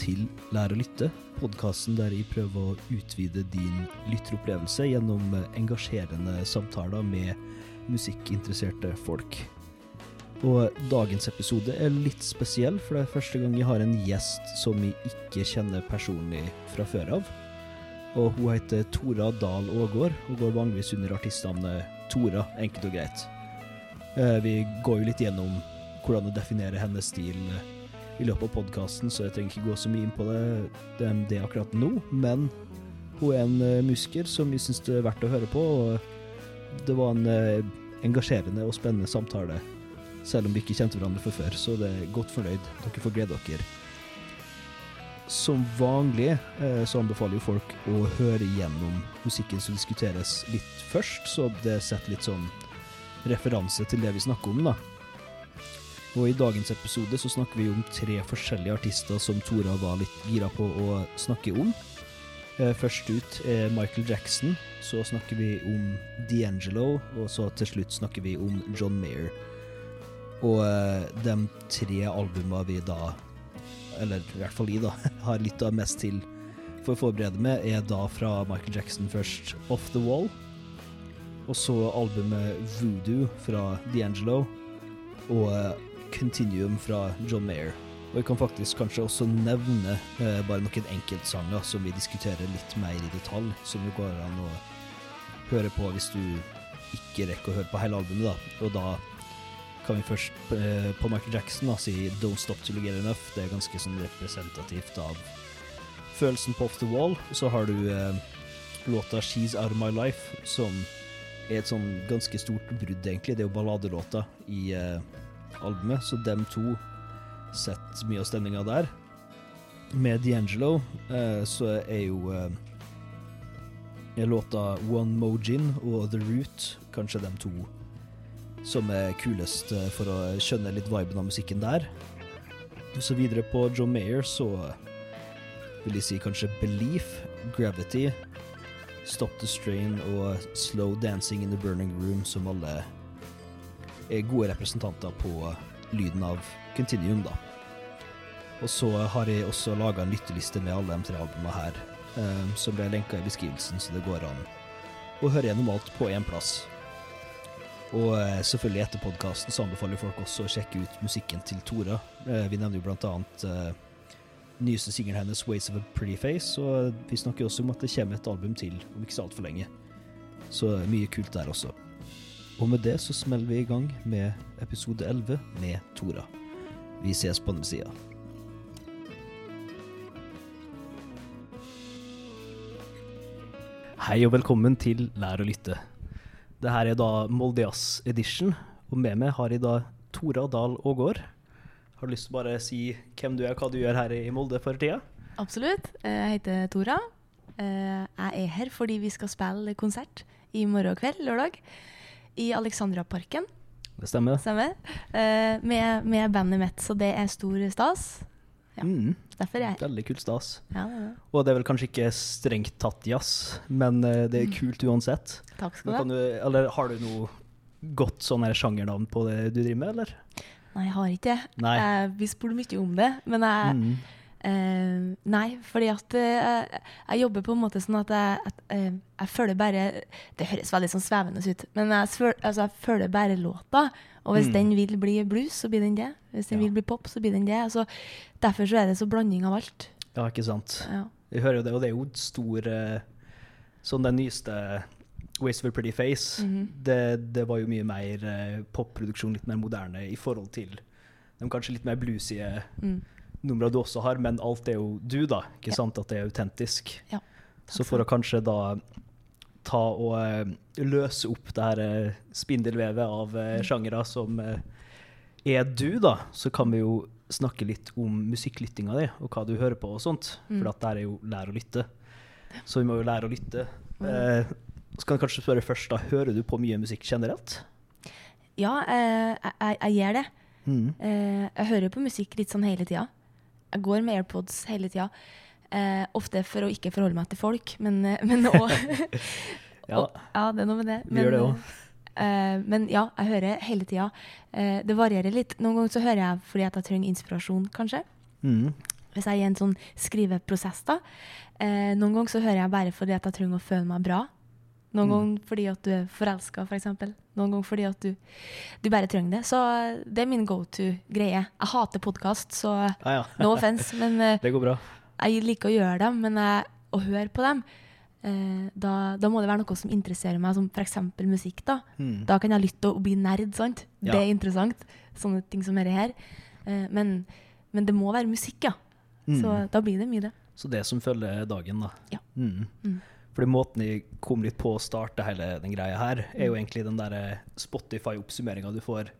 Til Lær å lytte, podkasten der jeg prøver å utvide din lytteropplevelse gjennom engasjerende samtaler med musikkinteresserte folk. Og dagens episode er litt spesiell, for det er første gang jeg har en gjest som jeg ikke kjenner personlig fra før av. Og hun heter Tora Dahl Aagaard og går vanligvis under artistnavnet Tora, enkelt og greit. Eh, Vi går jo litt gjennom hvordan å definere hennes stil eh, i løpet av podkasten, så jeg trenger ikke gå så mye inn på det, det, det akkurat nå. Men hun er en eh, musiker som vi syns det er verdt å høre på, og det var en eh, engasjerende og spennende samtale, selv om vi ikke kjente hverandre fra før, så det er godt fornøyd. Dere får glede dere. Som vanlig eh, så anbefaler jo folk å høre gjennom musikken som diskuteres litt først, så det setter litt sånn referanse til det vi snakker om, da. Og i dagens episode så snakker vi om tre forskjellige artister som Tora var litt gira på å snakke om. Eh, Først ut er Michael Jackson, så snakker vi om D'Angelo, og så til slutt snakker vi om John Mayer. Og eh, de tre albumene vi da, eller i hvert fall jeg da, har litt av mest til for å forberede med, er da fra Michael Jackson først Off The Wall, og så albumet Voodoo fra D'Angelo, og eh, Continuum fra John Mayer. Og jeg kan faktisk kanskje også nevne eh, bare noen enkeltsanger som vi diskuterer litt mer i detalj, som jo går an å høre på hvis du ikke rekker å høre på hele albumet, da. Og da kan vi først eh, på Michael Jackson da, si Don't Stop You Get Enough. Det er ganske sånn representativt av følelsen på Off The Wall. Og så har du eh, låta She's Out of My Life, som er et sånn ganske stort brudd, egentlig. Det er jo balladelåta i eh, albumet, så dem to setter mye av stemninga der. Med D'Angelo eh, så er jo eh, låta One Mojin og The Root kanskje dem to som er kulest eh, for å skjønne litt viben av musikken der. Så videre på John Mayer så vil jeg si kanskje Belief, Gravity, Stop the Strain og Slow Dancing in the Burning Room, som alle gode representanter på lyden av Continuum, da. Og så har jeg også laga en lytteliste med alle de tre albumene her, eh, som ble lenka i beskrivelsen, så det går an å høre gjennom alt på én plass. Og eh, selvfølgelig etter podkasten så anbefaler folk også å sjekke ut musikken til Tora. Eh, vi nevner jo blant annet eh, nyeste singelen hennes 'Ways of a Pretty Face', og vi snakker også om at det kommer et album til om ikke så altfor lenge. Så mye kult der også. Og med det så smeller vi i gang med episode 11 med Tora. Vi ses på den sida. Hei og velkommen til Lær å lytte. Det her er da Moldejazz edition, og med meg har jeg da Tora Dahl Aagaard. Har du lyst til å bare si hvem du er, hva du gjør her i Molde for tida? Absolutt. Jeg heter Tora. Eh, Jeg er her fordi vi skal spille konsert i morgen kveld, lørdag, i Alexandraparken. Det stemmer. Stemmer? Uh, Med, med bandet mitt, så det er stor stas. Ja. Mm, Derfor er jeg veldig kult stas. Ja, det. Og det er vel kanskje ikke strengt tatt jazz, men eh, det er kult uansett. Takk skal kan du ha. eller har du noe godt sånn sjangernavn på det du driver med, eller? Nei, jeg har ikke det. Nei. Eh, Vi spurte mye om det, men jeg Mm. Eh, nei, fordi at uh, jeg jobber på en måte sånn at jeg, at, uh, jeg følger bare Det høres veldig sånn svevende ut, men jeg, altså, jeg følger bare låta. Og hvis Mm. den vil bli blues, så blir den det. Hvis den Ja. vil bli pop, så blir den det. Altså, derfor så er det så blanding av alt. Ja, ikke sant. Ja. Jeg hører jo det, og det er jo stor eh, Sånn den nyeste a Pretty Face, Mhm. det, det var jo mye mer popproduksjon, litt mer moderne i forhold til de kanskje litt mer bluesige Mm. Numrene du også har, men alt er jo du, da. Ikke Ja. sant? At det er autentisk. Ja, Så for å kanskje da ta og eh, løse opp det her eh, spindelvevet av uh, sjangere som er du, da, så kan vi jo snakke litt om musikklyttinga di, og hva du hører på og sånt. Mm. For at der er jo lær å lytte. Så vi må jo lære å lytte. Mm. Eh, så kan jeg kanskje spørre først, da. Hører du på mye musikk generelt? Ja, eh, jeg, jeg, jeg gjør det. Mm. Eh, jeg hører på musikk litt sånn hele tida. Jeg går med AirPods hele tida. Eh, ofte for å ikke forholde meg til folk, men, eh, men òg Ja, Ja, det er noe med det. Men, gjør det også. eh, men ja, jeg hører hele tida. Eh, det varierer litt. Noen ganger så hører jeg fordi jeg trenger inspirasjon, kanskje. Mm. Hvis jeg er i en sånn skriveprosess, da. Eh, noen ganger så hører jeg bare fordi jeg trenger å føle meg bra. Noen Mm. ganger fordi at du er forelska, f.eks. For noen ganger fordi at du, du bare trenger det. Så eh, det er min go to-greie. Jeg hater podkast, så Ah, ja. no offence. men eh, Det går bra. jeg liker å gjøre dem. Men jeg, å høre på dem, eh, da, da må det være noe som interesserer meg, som f.eks. musikk. Da Mm. Da kan jeg lytte og bli nerd, sant? Ja. Det er interessant. Sånne ting som dette her. Eh, men, men det må være musikk, ja. Så Mm. da blir det mye, det. Så det som følger dagen, da. Ja. Mm. Mm. Fordi måten jeg kom litt på å starte hele den greia her, er jo egentlig den der Spotify-oppsummeringa du får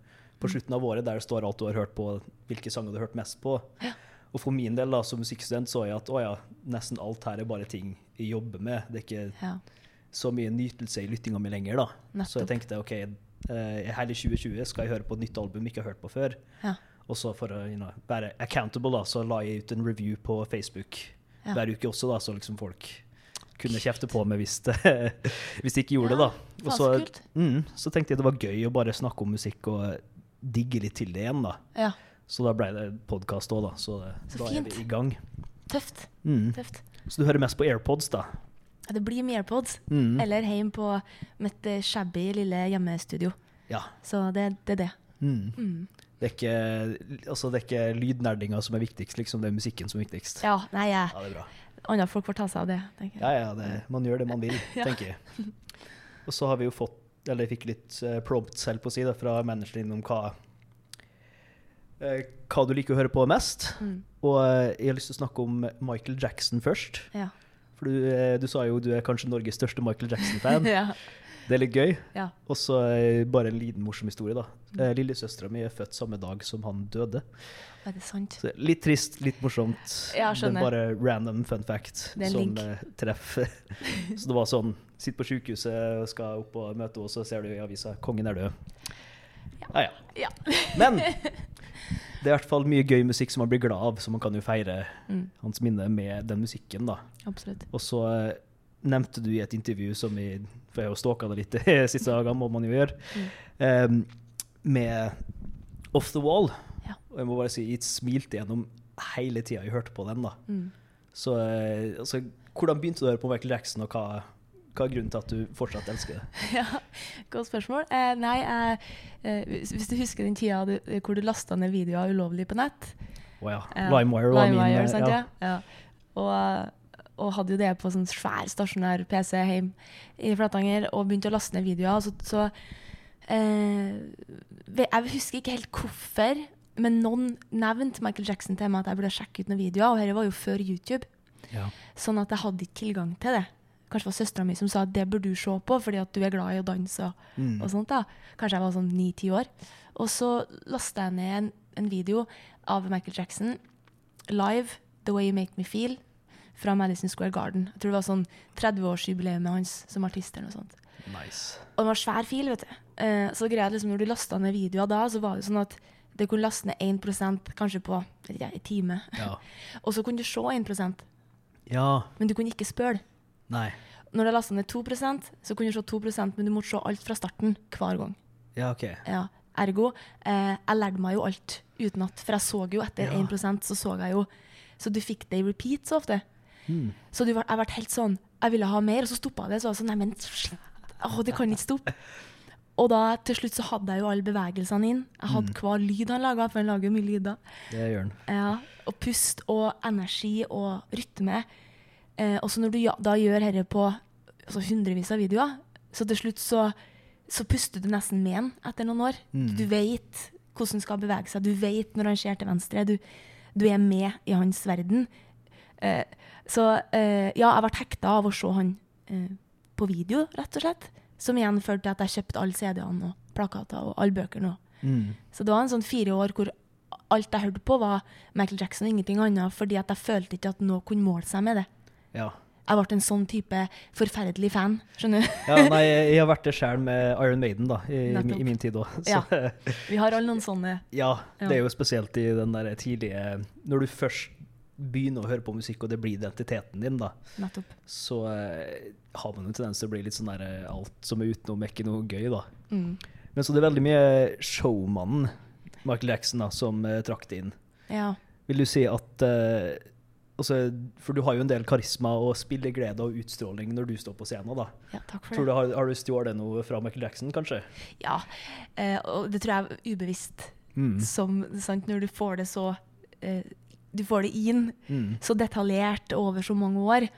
på slutten av året, der det står alt du har hørt på, hvilke sanger du har hørt mest på. Ja. Og for min del, da, som musikkstudent, så jeg at å ja, nesten alt her er bare ting jeg jobber med. Det er ikke Ja. så mye nytelse i lyttinga mi lenger, da. Så jeg tenkte OK, eh, hele 2020 skal jeg høre på et nytt album jeg ikke har hørt på før. Ja. Og så for å you know, være accountable, da, så la jeg ut en review på Facebook hver uke også, da, så liksom folk kunne kjefte på meg hvis, det, hvis de ikke gjorde det, da. Og så mm, så tenkte jeg det var gøy å bare snakke om musikk og digge litt til det igjen, da. ja. Så da ble det podkast òg, da. Så, Så da er vi i gang. Tøft. Mm. Tøft. Så du hører mest på AirPods, da? Det blir med AirPods. Mm. Eller hjemme på mitt eh, shabby lille hjemmestudio. Ja. Så det, det er det. Mm. Mm. Det, er ikke, altså, det er ikke lydnerdinga som er viktigst, liksom. Det er musikken som er viktigst. Ja, nei, jeg, Ja, det bra. Andre folk får ta seg av det. tenker jeg. Ja, ja, det, man gjør det man vil, Ja. tenker jeg. Og så har vi jo fått, eller fikk litt uh, prompt selv på å si det, fra manageren din om hva, uh, hva du liker å høre på mest. Mm. Og uh, jeg har lyst til å snakke om Michael Jackson først. Ja. For du, eh, du sa jo du er kanskje Norges største Michael Jackson-fan. ja. Det er litt gøy. ja. Og så eh, bare en liten morsom historie, da. Mm. Uh, Lillesøstera mi er født samme dag som han døde. Er det sant? Så litt trist, litt morsomt. Ja, skjønner. men bare random fun fact som link. treffer. så det var sånn Sitt på sykehuset og skal opp og møte henne, så ser du i avisa 'Kongen er død'. Ja, ja. Ja. Men det er i hvert fall mye gøy musikk som man blir glad av, så man kan jo feire Mm. hans minne med den musikken, da. Absolutt. Og så eh, nevnte du i et intervju som vi For jeg har jo stalka det litt de siste dagene, må man jo gjøre. um, med Off the Wall. Ja. Og jeg må bare si, jeg smilte gjennom hele tida jeg hørte på den. da. Mm. Så eh, altså, hvordan begynte du å høre på Michael Jackson, og hva, hva er grunnen til at du fortsatt elsker det? Ja, Godt spørsmål. Eh, nei, eh, eh, hvis, du husker den tida du, hvor du lasta ned videoer ulovlig på nett Å oh, Ja. LimeWire var min eh, sant, ja. ja. Og, og hadde jo det på sånn svær stasjonær PC hjemme i Flatanger og begynte å laste ned videoer. Så, så eh, Jeg husker ikke helt hvorfor, men noen nevnte Michael Jackson til meg at jeg burde sjekke ut noen videoer. Og dette var jo før YouTube, Ja. sånn at jeg hadde ikke tilgang til det. Kanskje det var søstera mi som sa at det burde du se på, fordi at du er glad i å danse. og Mm. og sånt da. Kanskje jeg var sånn ni-ti år. Og så lasta jeg ned en, en video av Michael Jackson live, The Way You Make Me Feel, fra Madison Square Garden. Jeg tror det var sånn 30-årsjubileet hans som artist eller noe sånt. Nice. Og det var svær fil, vet du. Eh, så greia liksom, når du lasta ned videoer da, så var det sånn at det kunne laste ned 1% kanskje på ja, en time. Ja. Og så kunne du se 1% ja. men du kunne ikke spøle. Nei. Når det lasta ned 2% så kunne du se 2% men du måtte se alt fra starten hver gang. Ja, OK. Ja, ergo, eh, jeg lærte meg jo alt utenat. For jeg så jo etter Ja. 1 så så jeg jo Så du fikk det i repeat så ofte. Mm. Så du var, jeg ble helt sånn Jeg ville ha mer, og så stoppa det. Så var jeg sånn Nei, men shit, å, det kan ikke stoppe. Og da til slutt så hadde jeg jo alle bevegelsene inn. Jeg hadde hver lyd han laga, for han lager mye lyder. Det gjør han. Ja, og pust og energi og rytme. Eh, og så når du ja, da gjør dette på altså, hundrevis av videoer, så til slutt så, så puster du nesten med han etter noen år. Mm. Du vet hvordan han skal bevege seg. Du vet når han ser til venstre. Du, du er med i hans verden. Eh, så eh, ja, jeg ble hekta av å se han eh, på video, rett og slett. Som igjen førte til at jeg kjøpte alle CD-ene og plakater og alle bøkene. Mm. så det var en sånn fire år hvor alt jeg hørte på, var Michael Jackson og ingenting annet, fordi at jeg følte ikke at noe kunne måle seg med det. Ja. Jeg ble en sånn type forferdelig fan, skjønner du. ja. Nei, jeg har vært det sjøl med Iron Maiden da, i, i min tid òg. Ja. Vi har alle noen sånne. Ja. det er jo spesielt i den der tidlige Når du først begynner å høre på musikk, og det blir identiteten din, da, Nettopp. så eh, har man en tendens til å bli litt sånn der eh, Alt som er utenom, er ikke noe gøy, da. Mm. Men så det er veldig mye showmannen Michael Jackson da, som eh, trakk det inn. Ja. Vil du si at eh, altså, For du har jo en del karisma og spilleglede og utstråling når du står på scenen. da. Ja, takk for Tror det. du, har, har du stjålet noe fra Michael Jackson, kanskje? Ja, eh, og det tror jeg er ubevisst. Mm. Som, sant, når du får det så eh, Du får det inn Mm. så detaljert over så mange år,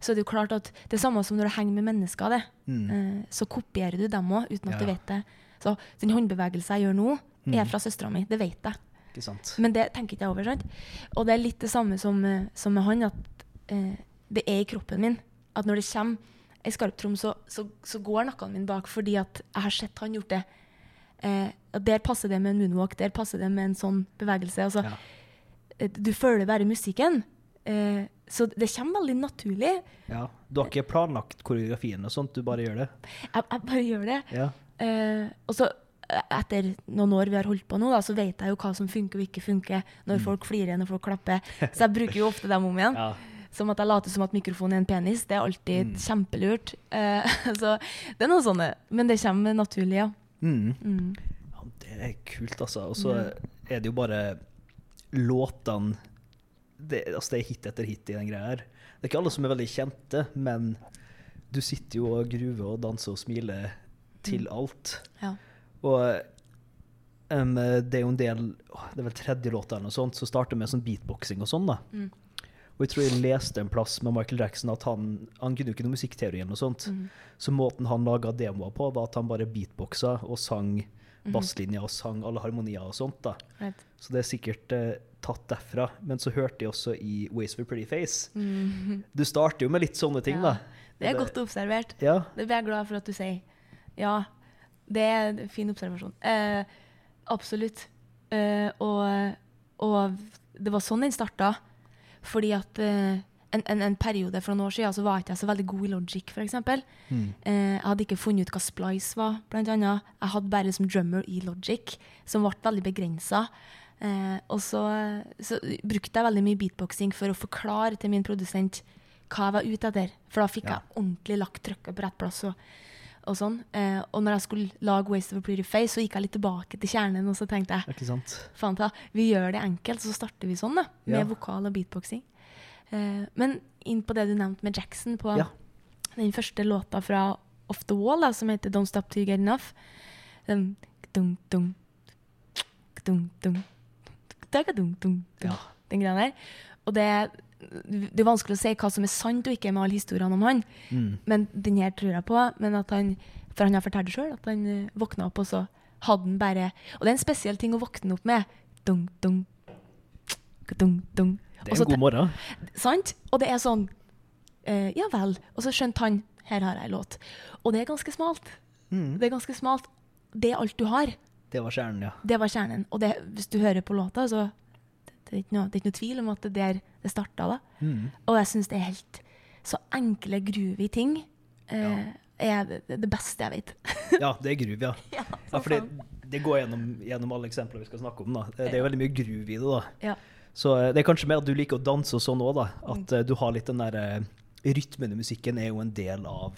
så er det jo klart at det er samme som når du henger med mennesker. det. Mm. Uh, så kopierer du dem òg, uten at du vet det. Så den håndbevegelsen jeg gjør nå, er Mm. fra søstera mi. Det vet jeg. Men det tenker ikke jeg over. sant? Og det er litt det samme som, eh, som med han, at uh, det er i kroppen min. At når det kommer ei skarptrom, så, så, så går nakken min bak fordi at jeg har sett han gjort det. Uh, der passer det med en moonwalk, der passer det med en sånn bevegelse. Altså, Ja. Eh, Du føler bare musikken. Eh, så det kommer veldig naturlig. Ja. Du har ikke planlagt koreografien og sånt, du bare gjør det? Jeg, jeg bare gjør det. Ja. Eh, og så eh, etter noen år vi har holdt på nå, da, så vet jeg jo hva som funker og ikke funker. Når folk flirer, når folk klapper. Så jeg bruker jo ofte dem om igjen. ja. Som at jeg later som at mikrofonen er en penis. Det er alltid Mm. kjempelurt. Eh, så det er noe sånt. Men det kommer naturlig, ja. Mm. Mm. ja. Det er kult, altså. Og så Ja. er det jo bare låtene det, altså det er hit etter hit i den greia her. Det er ikke alle som er veldig kjente, men du sitter jo og gruver og danser og smiler til alt. Ja. Og um, det er jo en del Det er vel tredje låta eller noe sånt som starter med sånn beatboxing og sånn, da. Mm. Og jeg tror jeg leste en plass med Michael Jackson at han, han kunne jo ikke noe musikkteori eller noe sånt. Mm. Så måten han laga demoer på, var at han bare beatboxa og sang. Basslinjer og sang alle harmonier og sånt. da. Right. Så det er sikkert eh, tatt derfra. Men så hørte jeg også i Ways for Pretty Face. Mm. Du starter jo med litt sånne ting, Ja, da. Det er godt observert. Ja. Det blir jeg glad for at du sier. Ja, det er en fin observasjon. Eh, absolutt. Eh, og, og det var sånn den starta. Fordi at eh, en, en, en periode for noen år siden så var ikke jeg så veldig god i logic, f.eks. Mm. Eh, jeg hadde ikke funnet ut hva splice var, blant annet. Jeg hadde bare som drummer i logic, som ble veldig begrensa. Eh, og så, så brukte jeg veldig mye beatboxing for å forklare til min produsent hva jeg var ute etter. For da fikk Ja. jeg ordentlig lagt trykket på rett plass. Og, og sånn. Eh, og når jeg skulle lage Waste of a Pretty Face, så gikk jeg litt tilbake til kjernen og så tenkte jeg vi gjør det enkelt, så starter vi sånn, da. Med Ja. vokal og beatboxing. Eh, men inn på det du nevnte med Jackson, på Ja. den første låta fra Off The Wall, da, som heter Don't Stop Till You Get Enough. Den, dung, dung, dung, dung, dung, dung, Ja. Den greia der. Og det, det er vanskelig å si hva som er sant og ikke med alle historiene om han. Mm. Men den her tror jeg på. Men at han, for han har fortalt det sjøl, at han uh, våkna opp, og så hadde han bare Og det er en spesiell ting å våkne opp med. Dung, dung, dung, dung. Det er en god morgen. Sant? Og det er sånn eh, Ja vel. Og så skjønte han her har jeg en låt. Og det er ganske smalt. Mm. Det er ganske smalt. Det er alt du har. Det var kjernen, ja. Det var kjernen. Og det, hvis du hører på låta, så det, er ikke noe, det er ikke noe tvil om at det er der det starta. da. Mm. Og jeg syns det er helt så enkle, groovy ting eh, er det, det beste jeg vet. Ja, det er groove, ja. ja, ja for det, det går gjennom, gjennom alle eksempler vi skal snakke om. da. Det er jo veldig mye groove i det. da. Ja. Så eh, det er kanskje mer at du liker å danse og sånn òg, da. At eh, du har litt den der eh, Rytmen i musikken er jo en del av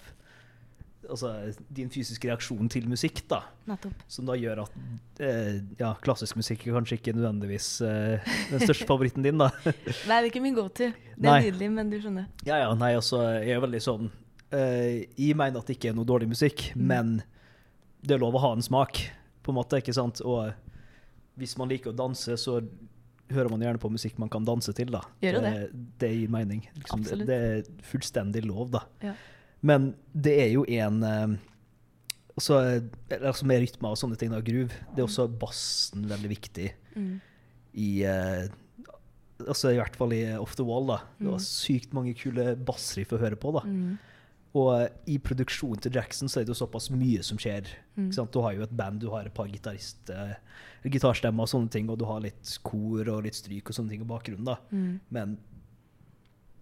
altså, din fysiske reaksjon til musikk, da. Nettopp. Som da gjør at eh, ja, klassisk musikk er kanskje ikke nødvendigvis eh, den største favoritten din, da. Nei, det er ikke min go-to. Det er Nei. nydelig, men du skjønner. Ja, ja, nei, altså, jeg er veldig sånn eh, Jeg mener at det ikke er noe dårlig musikk, Mm. men det er lov å ha en smak, på en måte, ikke sant? Og hvis man liker å danse, så hører man gjerne på musikk man kan danse til, da. Gjør jo det gir mening. Liksom, det, det er fullstendig lov, da. Ja. Men det er jo en eh, også, altså Med rytmer og sånne ting, da, groove, det er også bassen veldig viktig Mm. i eh, altså I hvert fall i Off the Wall. da. Det var Mm. sykt mange kule bassriff å høre på. da. Mm. Og eh, i produksjonen til Jackson så er det jo såpass mye som skjer. Mm. Ikke sant? Du har jo et band, du har et par gitarist, eh, gitarstemmer og sånne ting, og du har litt kor og litt stryk og sånne ting i bakgrunnen. da. Mm. Men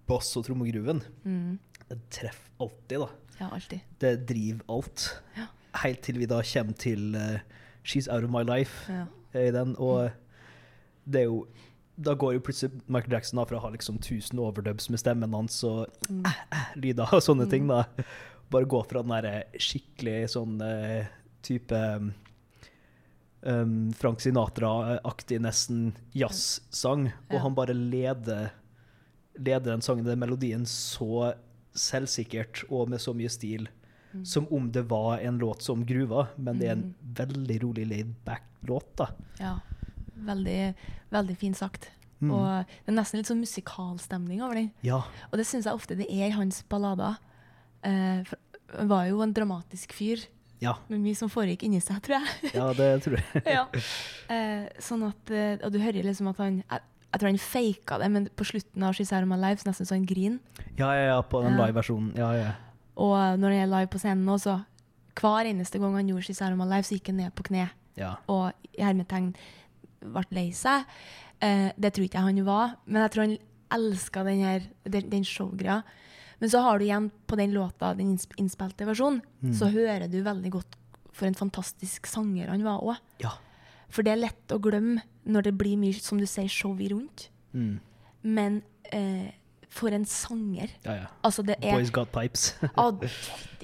bass og trommegruven, Mm. det treffer alltid, da. Ja, alltid. Det driver alt. Ja. Helt til vi da kommer til uh, She's Out of My Life Ja. i den, og det er jo da går jo plutselig Michael Jackson da fra å ha liksom 1000 overdubs med stemmen hans og Mm. lyder og sånne ting, da. Bare gå fra den derre skikkelig sånn eh, type um, Frank Sinatra-aktig nesten jazzsang, og han bare leder, leder den sangen, den melodien, så selvsikkert og med så mye stil. Mm. Som om det var en låt som gruva, men det er en veldig rolig laid back-låt. da. Ja. Veldig, veldig fint sagt. Mm. Og det er nesten litt sånn musikalstemning over den. Ja. Og det syns jeg ofte det er i hans ballader. Eh, han var jo en dramatisk fyr Ja, med mye som foregikk inni seg, tror jeg. ja det tror jeg. ja. eh, sånn at, eh, og du hører liksom at han jeg, jeg tror han faka det, men på slutten av She's Out of My Life så nesten så han griner. Ja, ja, ja, på den live-versjonen. Ja, ja. Og når han er live på scenen nå, så hver eneste gang han gjorde She's Out of My Life, så gikk han ned på kne ja. og i hermetegn ble lei seg. Eh, det tror ikke jeg han var, men jeg tror han elska den, her, den, den showgreia. Men så har du igjen på den låta, den innspilte versjonen, så hører du veldig godt for en fantastisk sanger han var òg. ja. For det er lett å glemme når det blir mye, som du sier, show i rundt. Mm. Men eh, for en sanger. ja, ja. Altså, det er Boys Got Pipes. Å,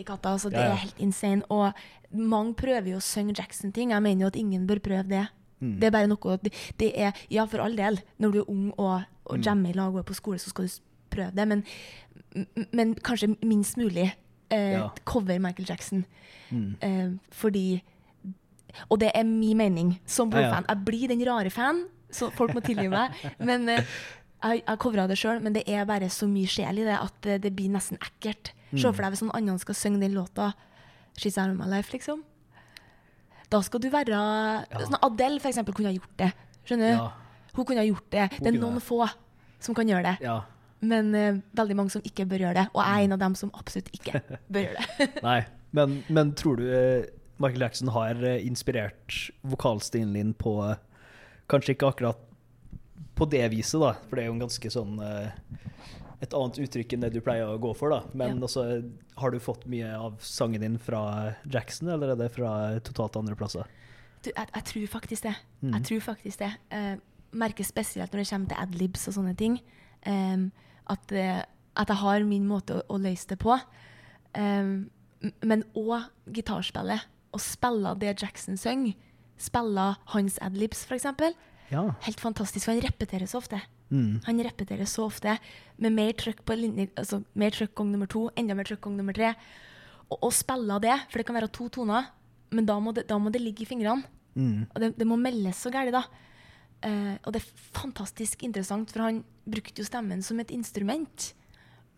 katta, altså, det ja. er helt insane. Og mange prøver jo å synge Jackson-ting. Jeg mener jo at ingen bør prøve det. Mm. Det er bare noe det, det er, Ja, for all del. Når du er ung og, og Mm. jammer i lag og er på skole, så skal du prøve det. Men, men kanskje minst mulig eh, Ja. cover Michael Jackson. Mm. Eh, fordi Og det er min mening som Ja, ja. Jeg blir den rare fan, så folk må tilgi meg. Men eh, jeg, jeg covra det sjøl, men det er bare så mye sjel i det at det, det blir nesten ekkelt. Mm. Se for deg hvis noen andre skal synge den låta 'She's Out of My Life', liksom. Da skal du være sånn Adele, for eksempel, kunne ha gjort det. Skjønner du? Ja. Hun kunne ha gjort det. Det er noen det. få som kan gjøre det. ja. Men uh, veldig mange som ikke bør gjøre det. Og jeg er en av dem som absolutt ikke bør gjøre det. Nei, men, men tror du eh, Michael Jackson har eh, inspirert vokalstilen din på Kanskje ikke akkurat på det viset, da, for det er jo en ganske sånn eh, Et annet uttrykk enn det du pleier å gå for, da. Men Ja. også, har du fått mye av sangen din fra Jackson, eller er det fra totalt andre plasser? Du, jeg, jeg tror faktisk det. Mm. Jeg tror faktisk det. Uh, merker spesielt når det kommer til adlibs og sånne ting, um, at, eh, at jeg har min måte å, å løse det på. Um, men òg gitarspillet. Å spille det Jackson synger. Spille hans adlibs, f.eks. Ja. Helt fantastisk, for han repeterer så ofte. Mm. Han repeterer så ofte med mer trykk på linje, altså mer trykk gang nummer to, enda mer trykk gang nummer tre. Og, og spille det, for det kan være to toner, men da må det, da må det ligge i fingrene. Mm. Og det, det må meldes så galt, da. Uh, og det er fantastisk interessant, for han brukte jo stemmen som et instrument.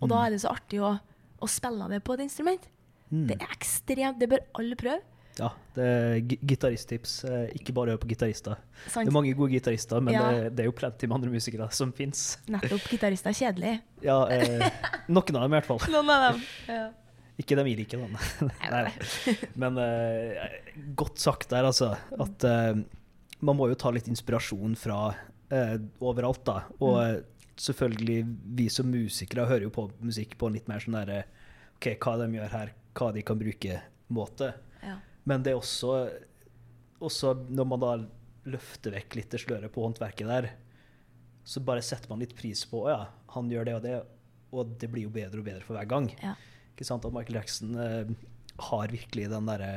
Og da er det så artig å, å spille det på et instrument. Mm. Det er ekstremt. Det bør alle prøve. Ja, det er gitaristtips. eh, Ikke bare hør på gitarister. Det er mange gode gitarister, men Ja. det, det er jo plenty med andre musikere som fins. Nettopp. Gitarister er kjedelig. Ja, eh, noen av dem i hvert fall. Noen av dem. Ja. Ikke dem vi liker, da. Nei. Men eh, godt sagt der, altså. At eh, man må jo ta litt inspirasjon fra eh, overalt, da. Og Mm. eh, selvfølgelig, vi som musikere hører jo på musikk på en litt mer sånn derre OK, hva de gjør her, hva de kan bruke, måte. Men det er også, også når man da løfter vekk litt det sløret på håndverket der, så bare setter man litt pris på ja, han gjør det og det, og det blir jo bedre og bedre for hver gang. Ja. Ikke sant at Michael Jackson eh, har virkelig den derre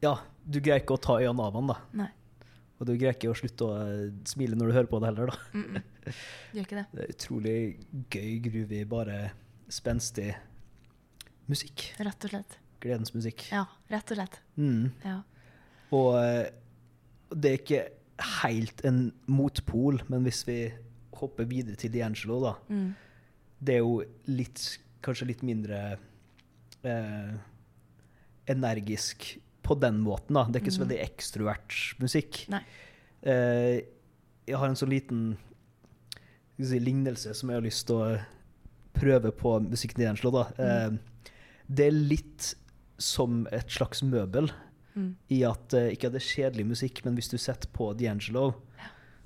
Ja, du greier ikke å ta øynene av han, da. Nei. Og du greier ikke å slutte å eh, smile når du hører på det heller, da. Mm -mm. Gjør ikke det. Det er utrolig gøy, groovy, bare spenstig musikk. Rett og slett. Gledens musikk. Ja, rett og slett. Mm. Ja. Og eh, det er ikke helt en motpol, men hvis vi hopper videre til D'Angelo, da. Mm. Det er jo litt, kanskje litt mindre eh, energisk på den måten, da. Det er ikke så Mhm. veldig ekstrovert musikk. Eh, jeg har en sånn liten si, lignelse som jeg har lyst til å prøve på musikken D'Angelo, da. Eh, det er litt som et slags møbel Mm. i at eh, ikke at det er kjedelig musikk, men hvis du setter på D'Angelo,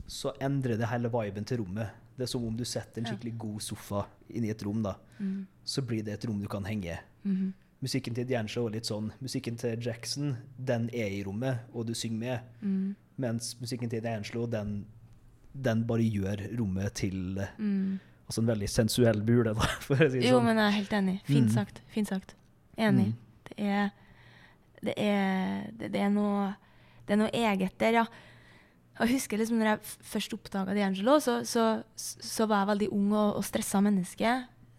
så endrer det hele viben til rommet. Det er som om du setter en skikkelig god sofa inn i et rom, da. Mm. Så blir det et rom du kan henge. Mhm. Musikken til D'Angelo er litt sånn. Musikken til Jackson, den er i rommet, og du synger med. Mm. Mens musikken til D'Angelo, den, den bare gjør rommet til eh, Mm. Altså en veldig sensuell bule, da, for å si det Jo, sånn. men jeg er helt enig. Fint Mm. sagt. Fint sagt. Enig. Det er det, er, det, det, er noe, det er noe eget der, ja. Jeg husker liksom når jeg først oppdaga D'Angelo, så, så, så var jeg veldig ung og, og stressa menneske.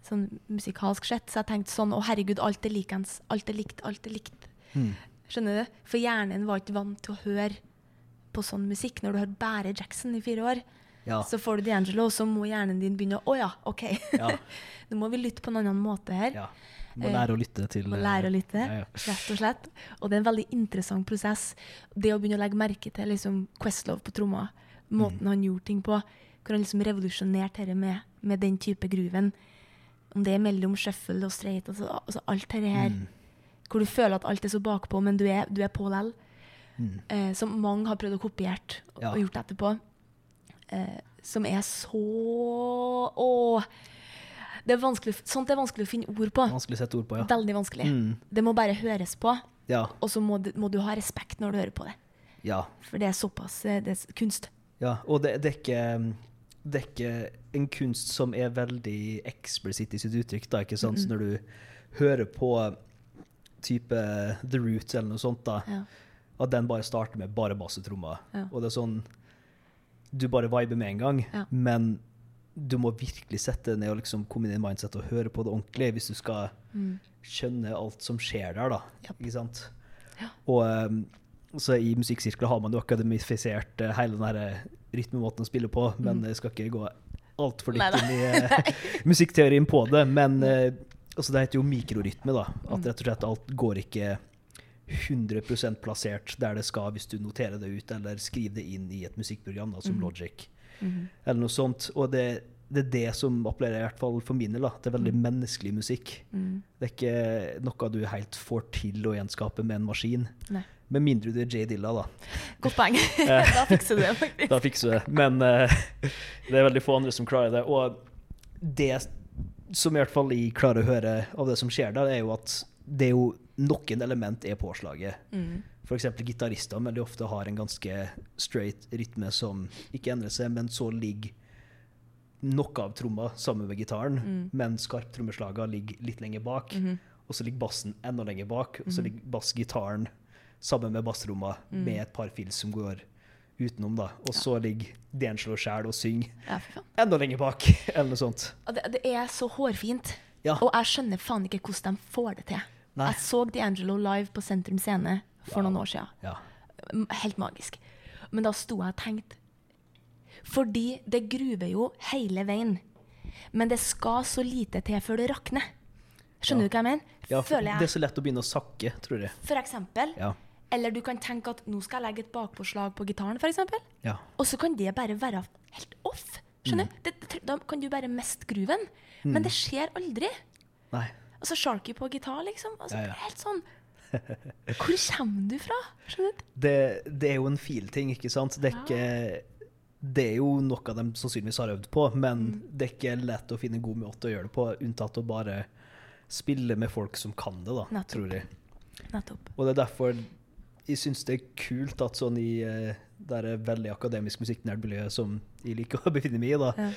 Sånn musikalsk sett. Så jeg tenkte sånn Å, herregud, alt er likens. Alt er likt, alt er likt. Mm. Skjønner du? For hjernen var ikke vant til å høre på sånn musikk. Når du har bare Jackson i fire år, Ja. så får du D'Angelo, og så må hjernen din begynne å Å ja, OK. Ja. Nå må vi lytte på en annen måte her. ja. Må lære å lytte til Må eh, lære å lytte, Ja, ja. rett og slett. Og det er en veldig interessant prosess. Det å begynne å legge merke til liksom Questlove på tromma, måten han gjorde ting på, hvor han liksom revolusjonerte dette med, med den type grooven. Om det er mellom shuffle og straight, altså, altså alt dette her. Hvor du føler at alt er så bakpå, men du er, du er på lell. Mm. Eh, som mange har prøvd å kopiert og, Ja. og gjort etterpå. Eh, som er så Åh! Det er sånt er vanskelig å finne ord på. Vanskelig å sette ord på, ja. Veldig vanskelig. Mm. Det må bare høres på, Ja. og så må må du ha respekt når du hører på det. ja. For det er såpass eh, det er kunst. Ja, og det, det, er ikke, det er ikke en kunst som er veldig eksplisitt i sitt uttrykk. da, ikke sant? Så når du hører på type The Roots eller noe sånt, da, Ja. at den bare starter med bare bassetrommer. Ja. Og det er sånn Du bare viber med en gang, men du må virkelig sette deg ned og liksom komme inn i mindset og høre på det ordentlig hvis du skal Mm. skjønne alt som skjer der, da. yep. Ikke sant? Ja. Og um, så i musikksirkler har man jo akademifisert eh, hele den eh, rytmemåten å spille på, men jeg skal ikke gå altfor dypt inn i eh, musikkteorien på det. Men eh, altså det heter jo mikrorytme, da. At Mm. rett og slett alt går ikke 100% plassert der det skal hvis du noterer det ut eller skriver det inn i et musikkprogram da, som Logic Mhm. eller noe sånt. Og det, det er det som appellerer, i hvert fall for min del. Det er veldig menneskelig musikk. Mm. Det er ikke noe du helt får til å gjenskape med en maskin. Nei. Med mindre du er Jay Dilla, da. Godt poeng. da fikser du det, faktisk. Da fikser du det. Men uh, det er veldig få andre som klarer det. Og det som i hvert fall jeg klarer å høre av det som skjer der, er jo at det er jo noen element er påslaget. Mm. F.eks. gitarister veldig ofte har en ganske straight rytme som ikke endrer seg, men så ligger noe av tromma sammen med gitaren, Mm. men skarptrommeslagene ligger litt lenger bak. Mhm. Og så ligger bassen enda lenger bak, og så ligger bassgitaren sammen med bassromma Mm. med et par fills som går utenom. da. Og så ligger D'Angelo sjæl og synger Ja, enda lenger bak, eller noe sånt. Det, det er så hårfint. Ja. Og jeg skjønner faen ikke hvordan de får det til. Nei. Jeg så D'Angelo live på Sentrum Scene for noen år siden. Ja. Helt magisk. Men da sto jeg og tenkte Fordi det gruver jo hele veien. Men det skal så lite til før det rakner. Skjønner Ja. du hva jeg mener? ja Føler det er så lett å begynne å sakke, tror jeg. For eksempel. Ja. Eller du kan tenke at nå skal jeg legge et bakpåslag på gitaren, eksempel. ja. Og så kan det bare være helt off. Skjønner Mm. Det, det, da kan du bare miste grooven. Men det skjer aldri. Nei. Altså Sharky på gitar, liksom. Altså, Ja, ja. Helt sånn Hvor kommer du fra? Det, det er jo en fil-ting, ikke sant? Det er, ikke, det er jo noe de sannsynligvis har øvd på, men Mm. det er ikke lett å finne god måte å gjøre det på, unntatt å bare spille med folk som kan det, da, Not tror jeg. Nettopp. Og det er derfor jeg syns det er kult at sånn i eh, det er veldig akademisk musikknerdmiljø som jeg liker å befinne meg i, da, Ja.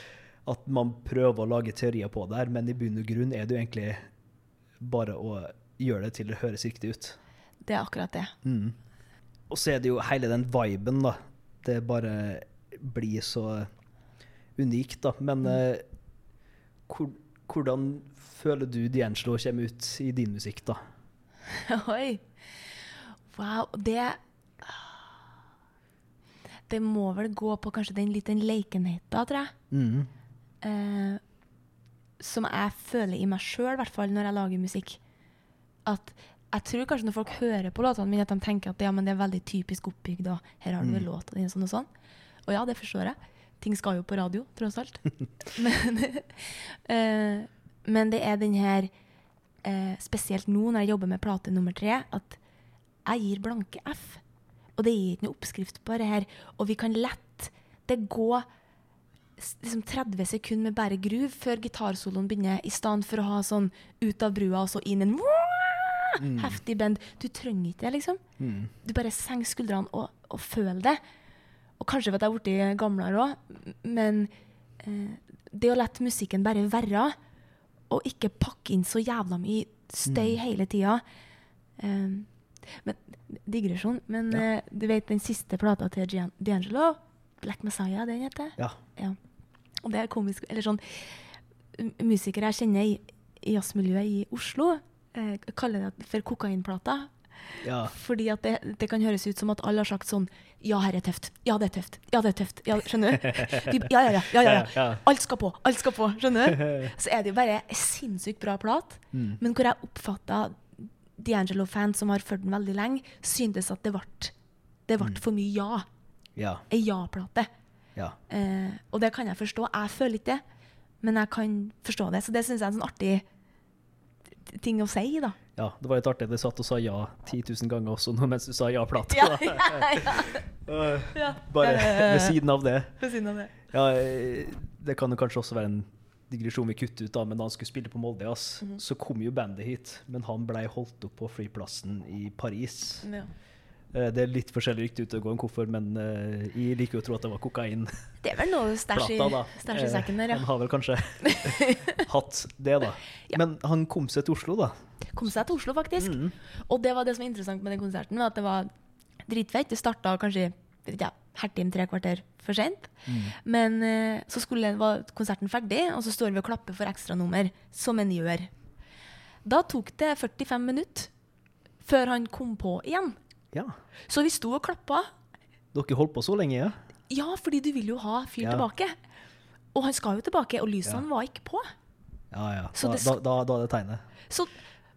at man prøver å lage teorier på det her, men i bunn og grunn er det jo egentlig bare å gjøre det til det høres riktig ut. Det er akkurat det. Mm. Og så er det jo hele den viben, da. Det bare blir så unikt, da. Men eh, hvor, hvordan føler du D'Angelo kommer ut i din musikk, da? Oi. Wow. Det Det må vel gå på kanskje den litt den lekenheten, tror jeg. Mm. Eh, som jeg føler i meg sjøl, i hvert fall når jeg lager musikk. At jeg tror kanskje når folk hører på låtene mine, at de tenker at ja, men det er veldig typisk oppbygd, og her har du vel låta di, sånn og sånn. Og ja, det forstår jeg. Ting skal jo på radio, tross alt. men, uh, men det er den her uh, Spesielt nå når jeg jobber med plate nummer tre, at jeg gir blanke F. Og det gir ikke noe oppskrift på det her. Og vi kan lett Det går liksom 30 sekunder med bare groove før gitarsoloen begynner, i stedet for å ha sånn ut av brua og så inn en heftig bend. Du trenger ikke det, liksom. Mm. Du bare senker skuldrene og, og føler det. Og kanskje fordi jeg er blitt gamlere òg, men eh, det å la musikken bare være, og ikke pakke inn så jævla mye støy hele tida eh, Men digresjon. Men Ja. eh, du vet den siste plata til D'Angelo? Black Messiah, den heter? Ja. Ja. Og det er komisk Eller sånn Musikere jeg kjenner i jazzmiljøet i Oslo, eh, kaller det for kokainplata. ja. Fordi at det, det kan høres ut som at alle har sagt sånn Ja, her er tøft. Ja, det er tøft. Ja, det er tøft. Ja, skjønner du? Ja, ja, ja, ja, ja, Ja. Alt skal på. Alt skal på. Skjønner du? Så er det jo bare sinnssykt bra plat. Mm. Men hvor jeg oppfatta D'Angelo-fans som har fulgt den veldig lenge, syntes at det ble, det ble for mye ja. Ja. Ei ja-plate. Ja. Eh, og det kan jeg forstå. Jeg føler ikke det, men jeg kan forstå det. Så det syns jeg er en sånn artig ting å si, da. ja. Det var litt artig. Du satt og sa ja 10 000 ganger også mens du sa ja-plate. Ja, ja, ja. ja. Bare Eh, ved siden av det. Ved siden av det. Ja, eh, det kan jo kanskje også være en digresjon vi kutter ut, da, men da han skulle spille på Molde, ass, Mhm. så kom jo bandet hit. Men han blei holdt opp på flyplassen i Paris. Ja. Eh, Det er litt forskjellig rykte ute og gå en koffert, men eh, jeg liker jo å tro at det var kokain. Det er vel noe stæsj i, sekken der, Eh, ja. Han har vel kanskje hatt det, da. Ja. Men han kom seg til Oslo, da. Kom seg til Oslo, faktisk. Mm. Og det var det som var interessant med den konserten, at det var dritfett. Det starta kanskje ja, hertim tre kvarter for seint. Mm. Men eh, så skulle, var konserten ferdig, og så står vi og klapper for ekstranummer, som en gjør. Da tok det 45 minutter før han kom på igjen. Ja. Så vi sto og klappa. Dere holdt på så lenge, ja? Ja, fordi du vil jo ha fyr Ja. tilbake. Og han skal jo tilbake, og lysene Ja. var ikke på. Ja, ja. Så Da, det da, da, da er det tegnet. Så,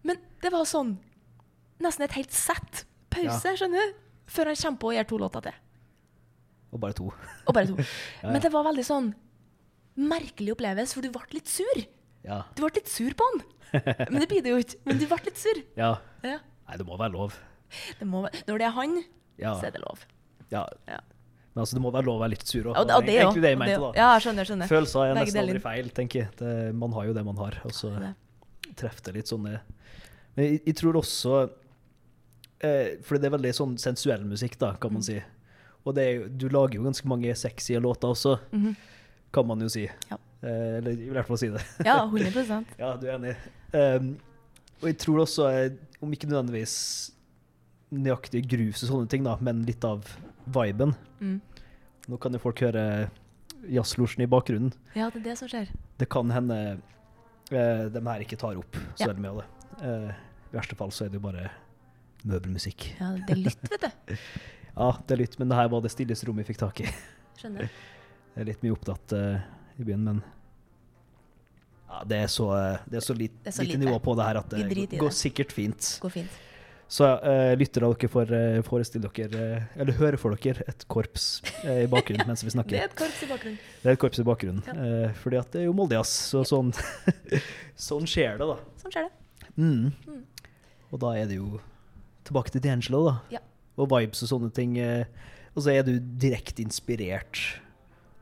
men det var sånn Nesten et helt sett pause, skjønner du? Før han kommer på og gjør to låter til. Og bare to. Og bare to. Men det var veldig sånn merkelig opplevelse, for du ble litt sur. Ja. Du ble litt sur på han. Men det blir det jo ikke. Men du ble litt sur. ja. Ja. Nei, det må være lov. Det må, når det er han, Ja. så er det lov. ja. Ja. Men altså, det må være lov å være litt sur òg. Ja, det er egentlig det jeg mente, da. Ja, skjønner. skjønner. Følelser er nesten aldri feil, tenker jeg. Det, man har jo det man har, og så treffer det litt sånn det. Men jeg, jeg tror også eh, For det er veldig sånn sensuell musikk, da, kan Mm. man si. Og det du lager jo ganske mange sexy låter også, Mhm. kan man jo si. Ja. Eh, eller i hvert fall si det. Ja, 100% Ja, du er enig. Um, og jeg tror også, eh, om ikke nødvendigvis nøyaktig grus og sånne ting, da, men litt av viben. mm. Nå kan jo folk høre jazzlosjen i bakgrunnen. Ja, det er det som skjer. Det kan hende eh, de her ikke tar opp så Ja. mye av det. Eh, I verste fall så er det jo bare møbelmusikk. Ja, det er lytt, vet du. Ja, det er lytt, men det her var det stilleste rommet vi fikk tak i. Skjønner. Det er litt mye opptatt eh, i byen, men ja, det er så, eh, det er så, lit, Det er så lite lite. nivå på det her at Vi det i går sikkert fint. Går fint. Så uh, lytter dere får uh, forestille dere, uh, eller høre for dere, et korps eh, i bakgrunnen mens vi Det er snakker. et korps i bakgrunnen. Det er et korps i bakgrunnen, Ja. eh, fordi at det er jo Moldejazz, så sånn, sånn skjer det, da. Sånn skjer det. Mm. Mm. Og da er det jo tilbake til D'Angelo, da. Ja. Og vibes og sånne ting. eh, Og så er du direkte inspirert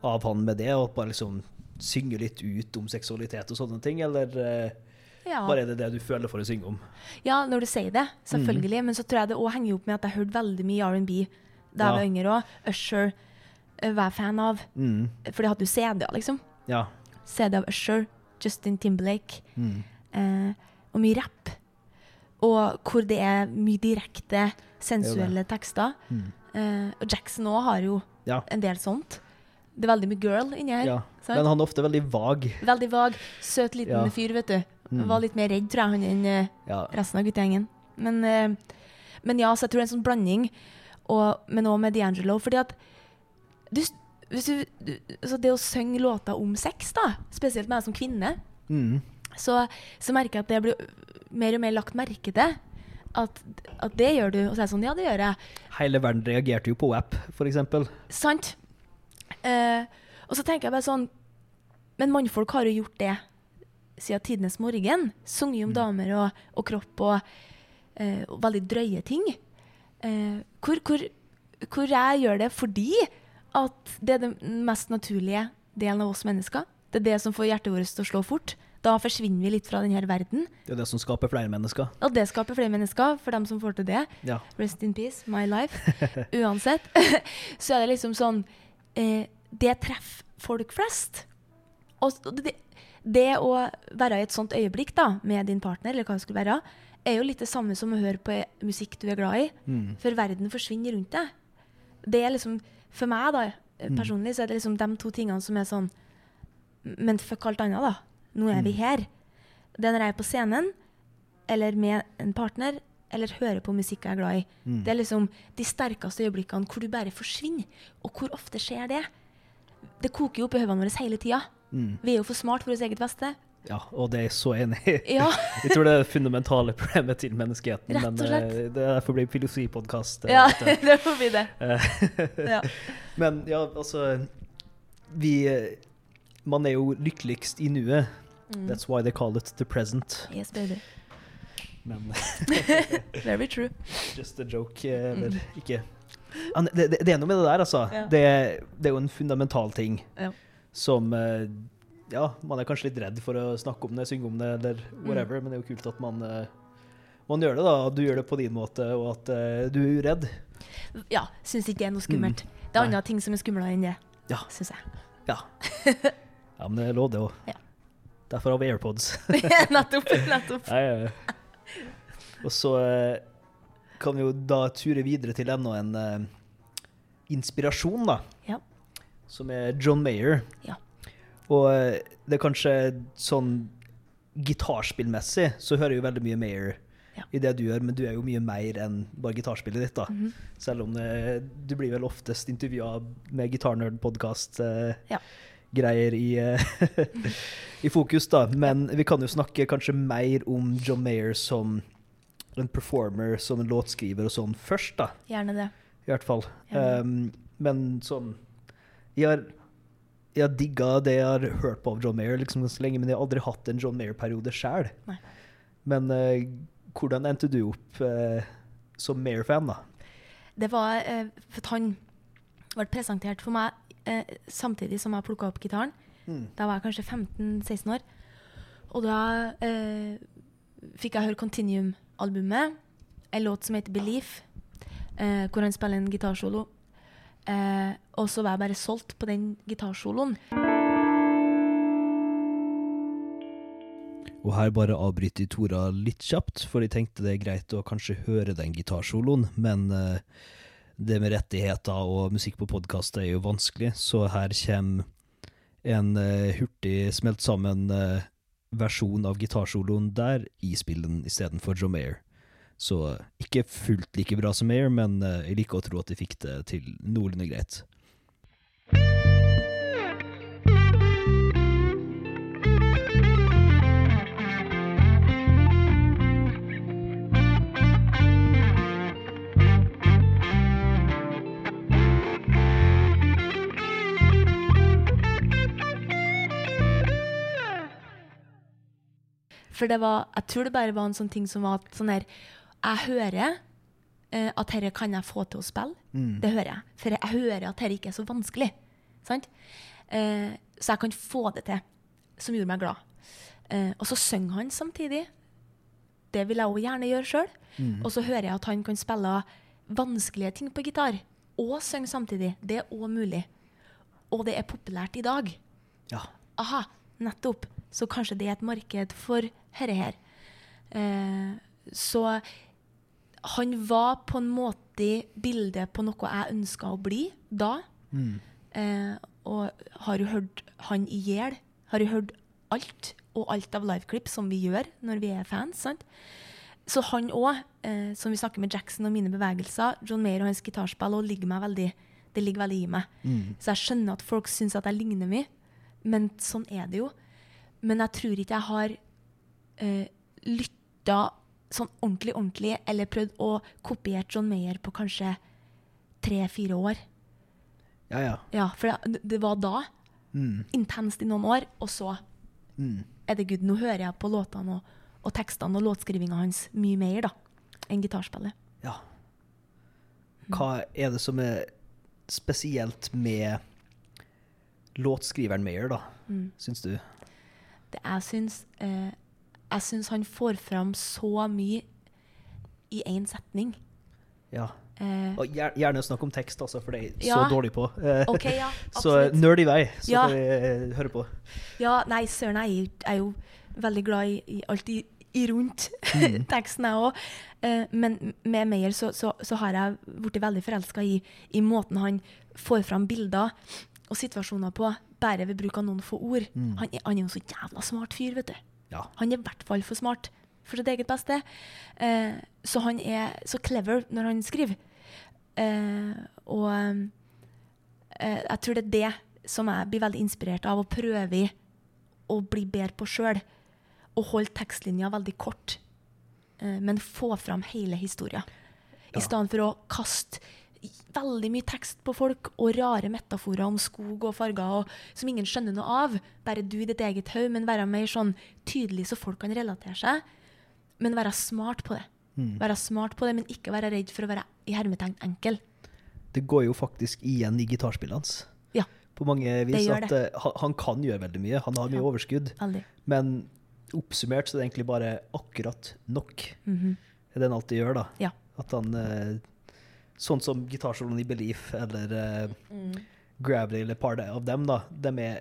av han med det, og bare liksom synge litt ut om seksualitet og sånne ting, eller eh, Ja. bare er det det du føler for å synge om? Ja, når du sier det, selvfølgelig. Mm. Men så tror jeg det òg henger opp med at jeg hørte veldig mye R&B da jeg var yngre òg. Usher eh, var jeg fan av. Mm. For de hadde jo CD-er, liksom. Ja. CD av Usher, Justin Timberlake, Mm. eh, og mye rapp. Og hvor det er mye direkte, sensuelle tekster. Mm. Eh, og Jackson òg har jo Ja. en del sånt. Det er veldig mye girl inni her. ja. Men han er ofte veldig vag. Veldig vag, søt liten fyr, vet du. Mm. Var litt mer redd, tror jeg, han enn eh, Ja. resten av guttegjengen. Men, eh, men ja, så jeg tror det er en sånn blanding, og, men òg med D'Angelo. Fordi at du, du, du, altså det å synge låter om sex, da, spesielt med meg som kvinne, Mm. så, så merker jeg at det blir mer og mer lagt merke til. At, at det gjør du. Og så er jeg sånn, ja, det gjør jeg. Hele verden reagerte jo på app, eksempel. Sant? Eh, og så tenker jeg bare sånn Men mannfolk har jo gjort det siden tidenes morgen. Sunget om damer og, og kropp og, eh, og veldig drøye ting. Eh, hvor, hvor, hvor jeg gjør det fordi at det er den mest naturlige delen av oss mennesker. Det er det som får hjertet vårt til å slå fort. Da forsvinner vi litt fra denne verden. Det er det som skaper flere mennesker. Og det skaper flere mennesker, for dem som får til det. Ja. Rest in peace, my life. Uansett. så er det liksom sånn eh, Det treffer folk flest. Og det, det å være i et sånt øyeblikk da, med din partner, eller hva det skulle være, er jo litt det samme som å høre på musikk du er glad i. Mm. For verden forsvinner rundt deg. Det er liksom, For meg, da, Mm. personlig, så er det liksom de to tingene som er sånn Men fuck alt annet, da. Nå er vi Mm. her. Det er når jeg er på scenen, eller med en partner, eller hører på musikk jeg er glad i. Mm. Det er liksom de sterkeste øyeblikkene hvor du bare forsvinner. Og hvor ofte skjer det? Det koker jo opp i hodene våre hele tida. Mm. Vi er jo for smart for vårt eget beste. Ja, og det er jeg så enig i. Ja. Jeg tror det er det fundamentale problemet til menneskeheten. Rett og Men slett. eh, det er derfor blir filosofipodkast. ja, det får bli det. Ja. Men ja, altså Vi eh, Man er jo lykkeligst i nuet. Mm. That's why they call it the present. Yes, baby. Men Very true. just a joke, eller eller ikke det, det, det er noe med det der, altså. Ja. Det, det er jo en fundamental ting Ja. Som eh, Ja, man er kanskje litt redd for å snakke om det, synge om det, eller Mm. whatever, men det er jo kult at man eh, man gjør det, da. At du gjør det på din måte, og at eh, du er uredd. Ja, syns ikke det er noe skummelt. Det er andre ting som er skumlere enn det, Ja. syns jeg. Ja. ja, men det er lov, det òg. Ja. Derfor har vi AirPods. nettopp. nettopp. Nei, ja. Og så kan vi jo da ture videre til enda en uh, inspirasjon, da. Ja. Som er John Mayer. Ja. Og eh, det er kanskje sånn gitarspillmessig så hører jeg jo veldig mye Mayer Ja. i det du gjør, men du er jo mye mer enn bare gitarspillet ditt, da. Mhm. Selv om det, du blir vel oftest intervjua med Gitarnerd-podkast. Eh, Ja. i, eh, i fokus, da. Men vi kan jo snakke kanskje mer om John Mayer som en performer, som en låtskriver og sånn først, da. Gjerne det. I hvert fall. Um, men sånn Jeg har, jeg har digga det jeg har hørt på av John Mayer liksom ganske lenge, men jeg har aldri hatt en John Mayer-periode sjøl. Men uh, hvordan endte du opp uh, som Mayer-fan, da? Det var uh, for han ble presentert for meg samtidig som jeg plukka opp gitaren. Mm. Da var jeg kanskje 15-16 år. Og da fikk jeg høre Continuum-albumet, en låt som heter 'Belief', hvor han spiller en gitarsolo. Eh, og så var jeg bare solgt på den gitarsoloen. Og her bare avbryter Tora litt kjapt, for de tenkte det er greit å kanskje høre den gitarsoloen, men eh, det med rettigheter og musikk på podkast er jo vanskelig, så her kommer en eh, hurtig smelt sammen eh, versjon av gitarsoloen der i spillen istedenfor Joe Mayer. Så ikke fullt like bra som Air, men eh, jeg liker å tro at de fikk det til noenlunde greit. For det var, jeg tror det bare var en sånn ting som var sånn her Jeg hører eh, at dette kan jeg få til å spille. Mm. Det hører jeg. For jeg hører at dette ikke er så vanskelig. Sant? Eh, så jeg kan få det til. Som gjorde meg glad. Eh, og så synger han samtidig. Det vil jeg òg gjerne gjøre sjøl. Mm. Og så hører jeg at han kan spille vanskelige ting på gitar og synge samtidig. Det er òg mulig. Og det er populært i dag. Ja. Aha, nettopp. Så kanskje det er et marked for herre her. Eh, så han var på en måte bildet på noe jeg ønska å bli da. Mm. Eh, og har jo hørt han i hjel. Har jo hørt alt, og alt av liveklipp som vi gjør når vi er fans. sant? Så han òg, eh, som vi snakker med Jackson og mine bevegelser, John Mayer og hans gitarspill, og ligger meg veldig, det ligger veldig i meg. Mm. Så jeg skjønner at folk syns at jeg ligner mye, men sånn er det jo. Men jeg tror ikke jeg har eh, lytta sånn ordentlig, ordentlig, eller prøvd å kopiere John Mayer på kanskje tre-fire år. Ja, ja. Ja, for det, det var da. Mm. Intenst i noen år, og så Mm. er det good. Nå hører jeg på låtene og, og tekstene og låtskrivinga hans mye mer da, enn gitarspillet. Ja. Hva er det som er spesielt med låtskriveren Mayer, da, Mm. syns du? Det jeg syns eh, Jeg syns han får fram så mye i én setning. Ja. Eh, Og gjerne snakk om tekst, altså, for det er Ja. så dårlig på. Okay, ja. så nerd i vei, så Ja. får vi eh, høre på. Ja, nei, søren, jeg er jo- veldig glad i, i alt, i i rundt teksten, jeg òg. Eh, men med Meyer så, så, så har jeg blitt veldig forelska i, i måten han får fram bilder og situasjoner på, bare ved bruk av noen få ord. Han, er, han er jo så jævla smart fyr, vet du. Ja. Han er i hvert fall for smart for sitt eget beste. Eh, så han er så clever når han skriver. Eh, og eh, jeg tror det er det som jeg blir veldig inspirert av, å prøve å bli bedre på sjøl. Og holde tekstlinja veldig kort, eh, men få fram hele historia. I stedet for å kaste veldig mye tekst på folk og rare metaforer om skog og farger og, som ingen skjønner noe av. Bare du i ditt eget hode, men være mer sånn tydelig så folk kan relatere seg. Men være smart på det. Være smart på det, men ikke være redd for å være i hermetegn enkel. Det går jo faktisk igjen i gitarspillene hans. Ja, På mange vis at eh, han, kan gjøre veldig mye. Han har mye Ja. overskudd. Aldri. Men oppsummert så er det egentlig bare akkurat nok. Det er det han alltid gjør, da. Ja. At han eh, Sånn som gitarsoloen i Belief eller uh, Mm. Gravity eller Party par av dem, da. De er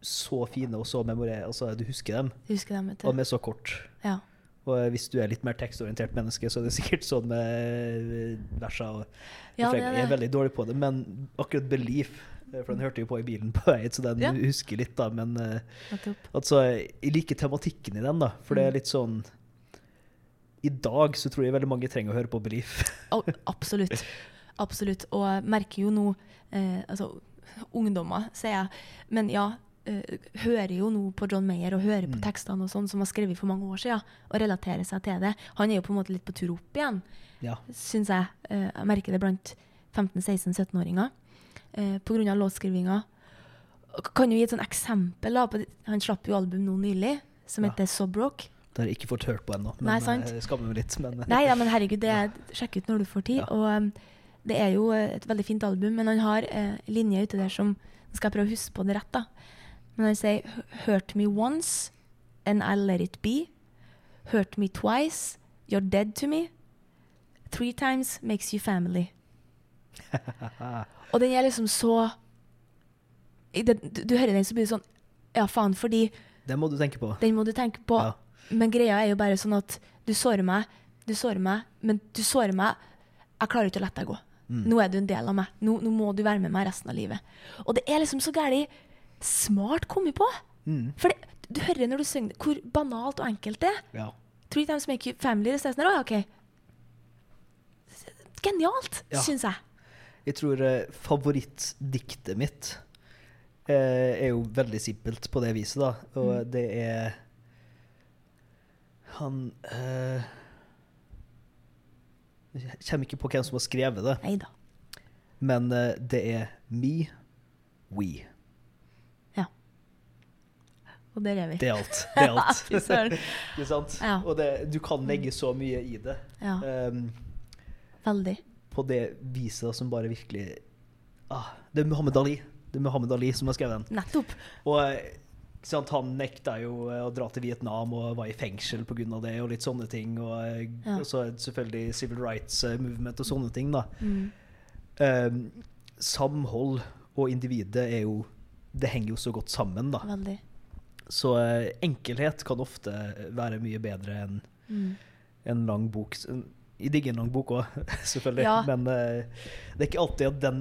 så fine og så memorerte. Altså, du husker dem. Husker dem, Og de er så kort. Ja. Og hvis du er litt mer tekstorientert menneske, så er det sikkert sånn med eh, versa og Ja, det er Jeg er veldig dårlig på det, men akkurat Belief eh, For den hørte jo på i bilen på vei så den Ja. husker litt, da. Men uh, altså, jeg liker tematikken i den, da. For Mm. det er litt sånn I dag så tror jeg veldig mange trenger å høre på Belief. oh, absolutt. Absolutt. Og jeg merker jo nå eh, Altså, ungdommer, sier jeg. Men ja, eh, hører jo nå på John Mayer og hører på tekstene og sånn som var skrevet for mange år siden, og relaterer seg til det. Han er jo på en måte litt på tur opp igjen, Ja. syns jeg. Eh, jeg merker det blant 15-16-17-åringer. Eh, av låtskrivinga. Kan jo gi et sånn eksempel. da, på, Han slapp jo album nå nylig, som Ja. heter Sobrock. Det har jeg ikke fått hørt på ennå, men Nei, sant? jeg skammer meg litt. Men Nei, ja, men herregud, det er, sjekk ut når du får tid. Ja. Og um, det er jo eh, et veldig fint album, men han har uh, linjer ute der som Nå skal jeg prøve å huske på det rett, da. Men han sier 'Hurt me once, and I'll let it be'. 'Hurt me twice, you're dead to me'. 'Three times makes you family'. Og den er liksom så i det, du, du hører den, så blir det sånn Ja, faen, fordi Den må du tenke på. den må du tenke på. Ja. Men greia er jo bare sånn at du sårer meg, du sårer meg, men du sårer meg Jeg klarer ikke å la deg gå. Nå er du en del av meg. Nå, nå må du være med meg resten av livet. Og det er liksom så gæli smart kommet på. Mm. For det, du hører når du synger det, hvor banalt og enkelt det er. Ja. Three times make you family. Det er sånn, «Å, ok. Genialt, Ja. syns jeg. Jeg tror eh, favorittdiktet mitt eh, er jo veldig simpelt på det viset, da. Og Mm. det er Han eh, Jeg kommer ikke på hvem som har skrevet det, Neida. men eh, det er Me, We. Ja. Og der er vi. Det er alt. Det er alt. Fy søren. Ikke sant? Ja. Og det, du kan legge så mye i det. Ja, Um, veldig. på det viset som bare virkelig ah, Det er Muhammed Ali. Det er Muhammed Ali som har skrevet den. Nettopp. Og eh, sant, han nekta jo eh, å dra til Vietnam og var i fengsel pga. det, og litt sånne ting. Og, eh, Ja. og så selvfølgelig civil rights eh, movement og sånne ting, da. Mm. Um, samhold og individet er jo Det henger jo så godt sammen, da. Veldig. Så uh, enkelhet kan ofte være mye bedre enn Mm. en lang bok. Jeg digger en lang bok òg, selvfølgelig. Ja. Men uh, det er ikke alltid at den,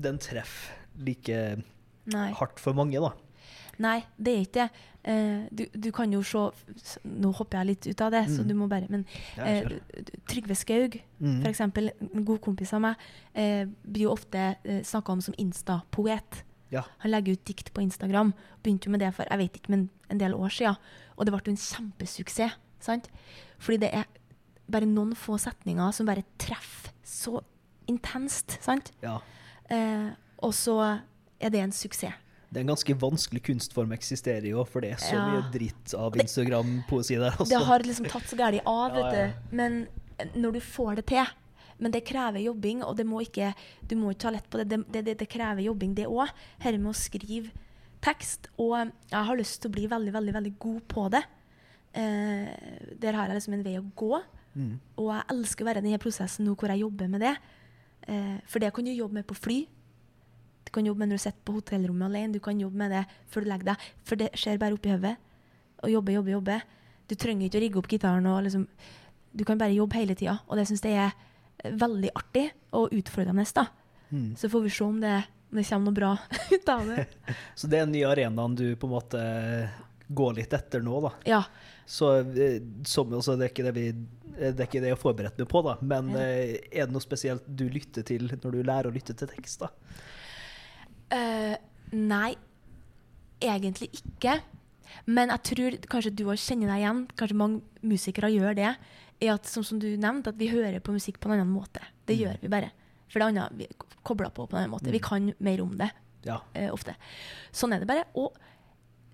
den treffer like Nei. hardt for mange, da. Nei, det er ikke det. Eh, du, du kan jo se Nå hopper jeg litt ut av det, så Mm. du må bare Men eh. Trygve Skaug, Mm. eksempel, en god kompis av meg, eh, blir jo ofte eh, snakka om som Insta-poet. Ja. Han legger ut dikt på Instagram. Begynte jo med det for jeg vet ikke, men en del år siden. Og det ble jo en kjempesuksess. sant? Fordi det er bare noen få setninger som bare treffer så intenst. sant? ja. Eh, og så er det en suksess. Det er en ganske vanskelig kunstform å eksistere i òg, for det er så Ja. mye dritt av Instagram-poesi der. Det Altså. har liksom tatt så galt av, Ja, vet ja. du. Men når du får det til Men det krever jobbing, og det må ikke, du må ikke ta lett på det. Det, det, det, det krever jobbing, det òg. Dette med å skrive tekst. Og jeg har lyst til å bli veldig, veldig, veldig god på det. Eh, der har jeg liksom en vei å gå. Mm. Og jeg elsker å være i denne prosessen nå hvor jeg jobber med det. Eh, for det kan du jobbe med på fly. Du kan jobbe med når du sitter på hotellrommet alene. Du kan jobbe med det før du legger deg. For det skjer bare oppi hodet. Og jobbe, jobbe, jobbe. Du trenger ikke å rigge opp gitaren. og liksom, Du kan bare jobbe hele tida. Og det syns jeg er veldig artig og utfordrende. da. Mm. Så får vi se om det, om det kommer noe bra ut av det. Så det er den nye arenaen du på en måte går litt etter nå, da. Ja. Så eh, som, altså, det, er ikke det, vi, det er ikke det jeg forbereder meg på, da. Men Ja. eh, er det noe spesielt du lytter til når du lærer å lytte til tekst, da? Eh, nei, egentlig ikke. Men jeg tror kanskje du også kjenner deg igjen, kanskje mange musikere gjør det, er at som, som du nevnte, at vi hører på musikk på en annen måte. Det gjør vi bare. For det andre vi kobler på på en annen måte. Vi kan mer om det Ja. uh, ofte. Sånn er det bare. Og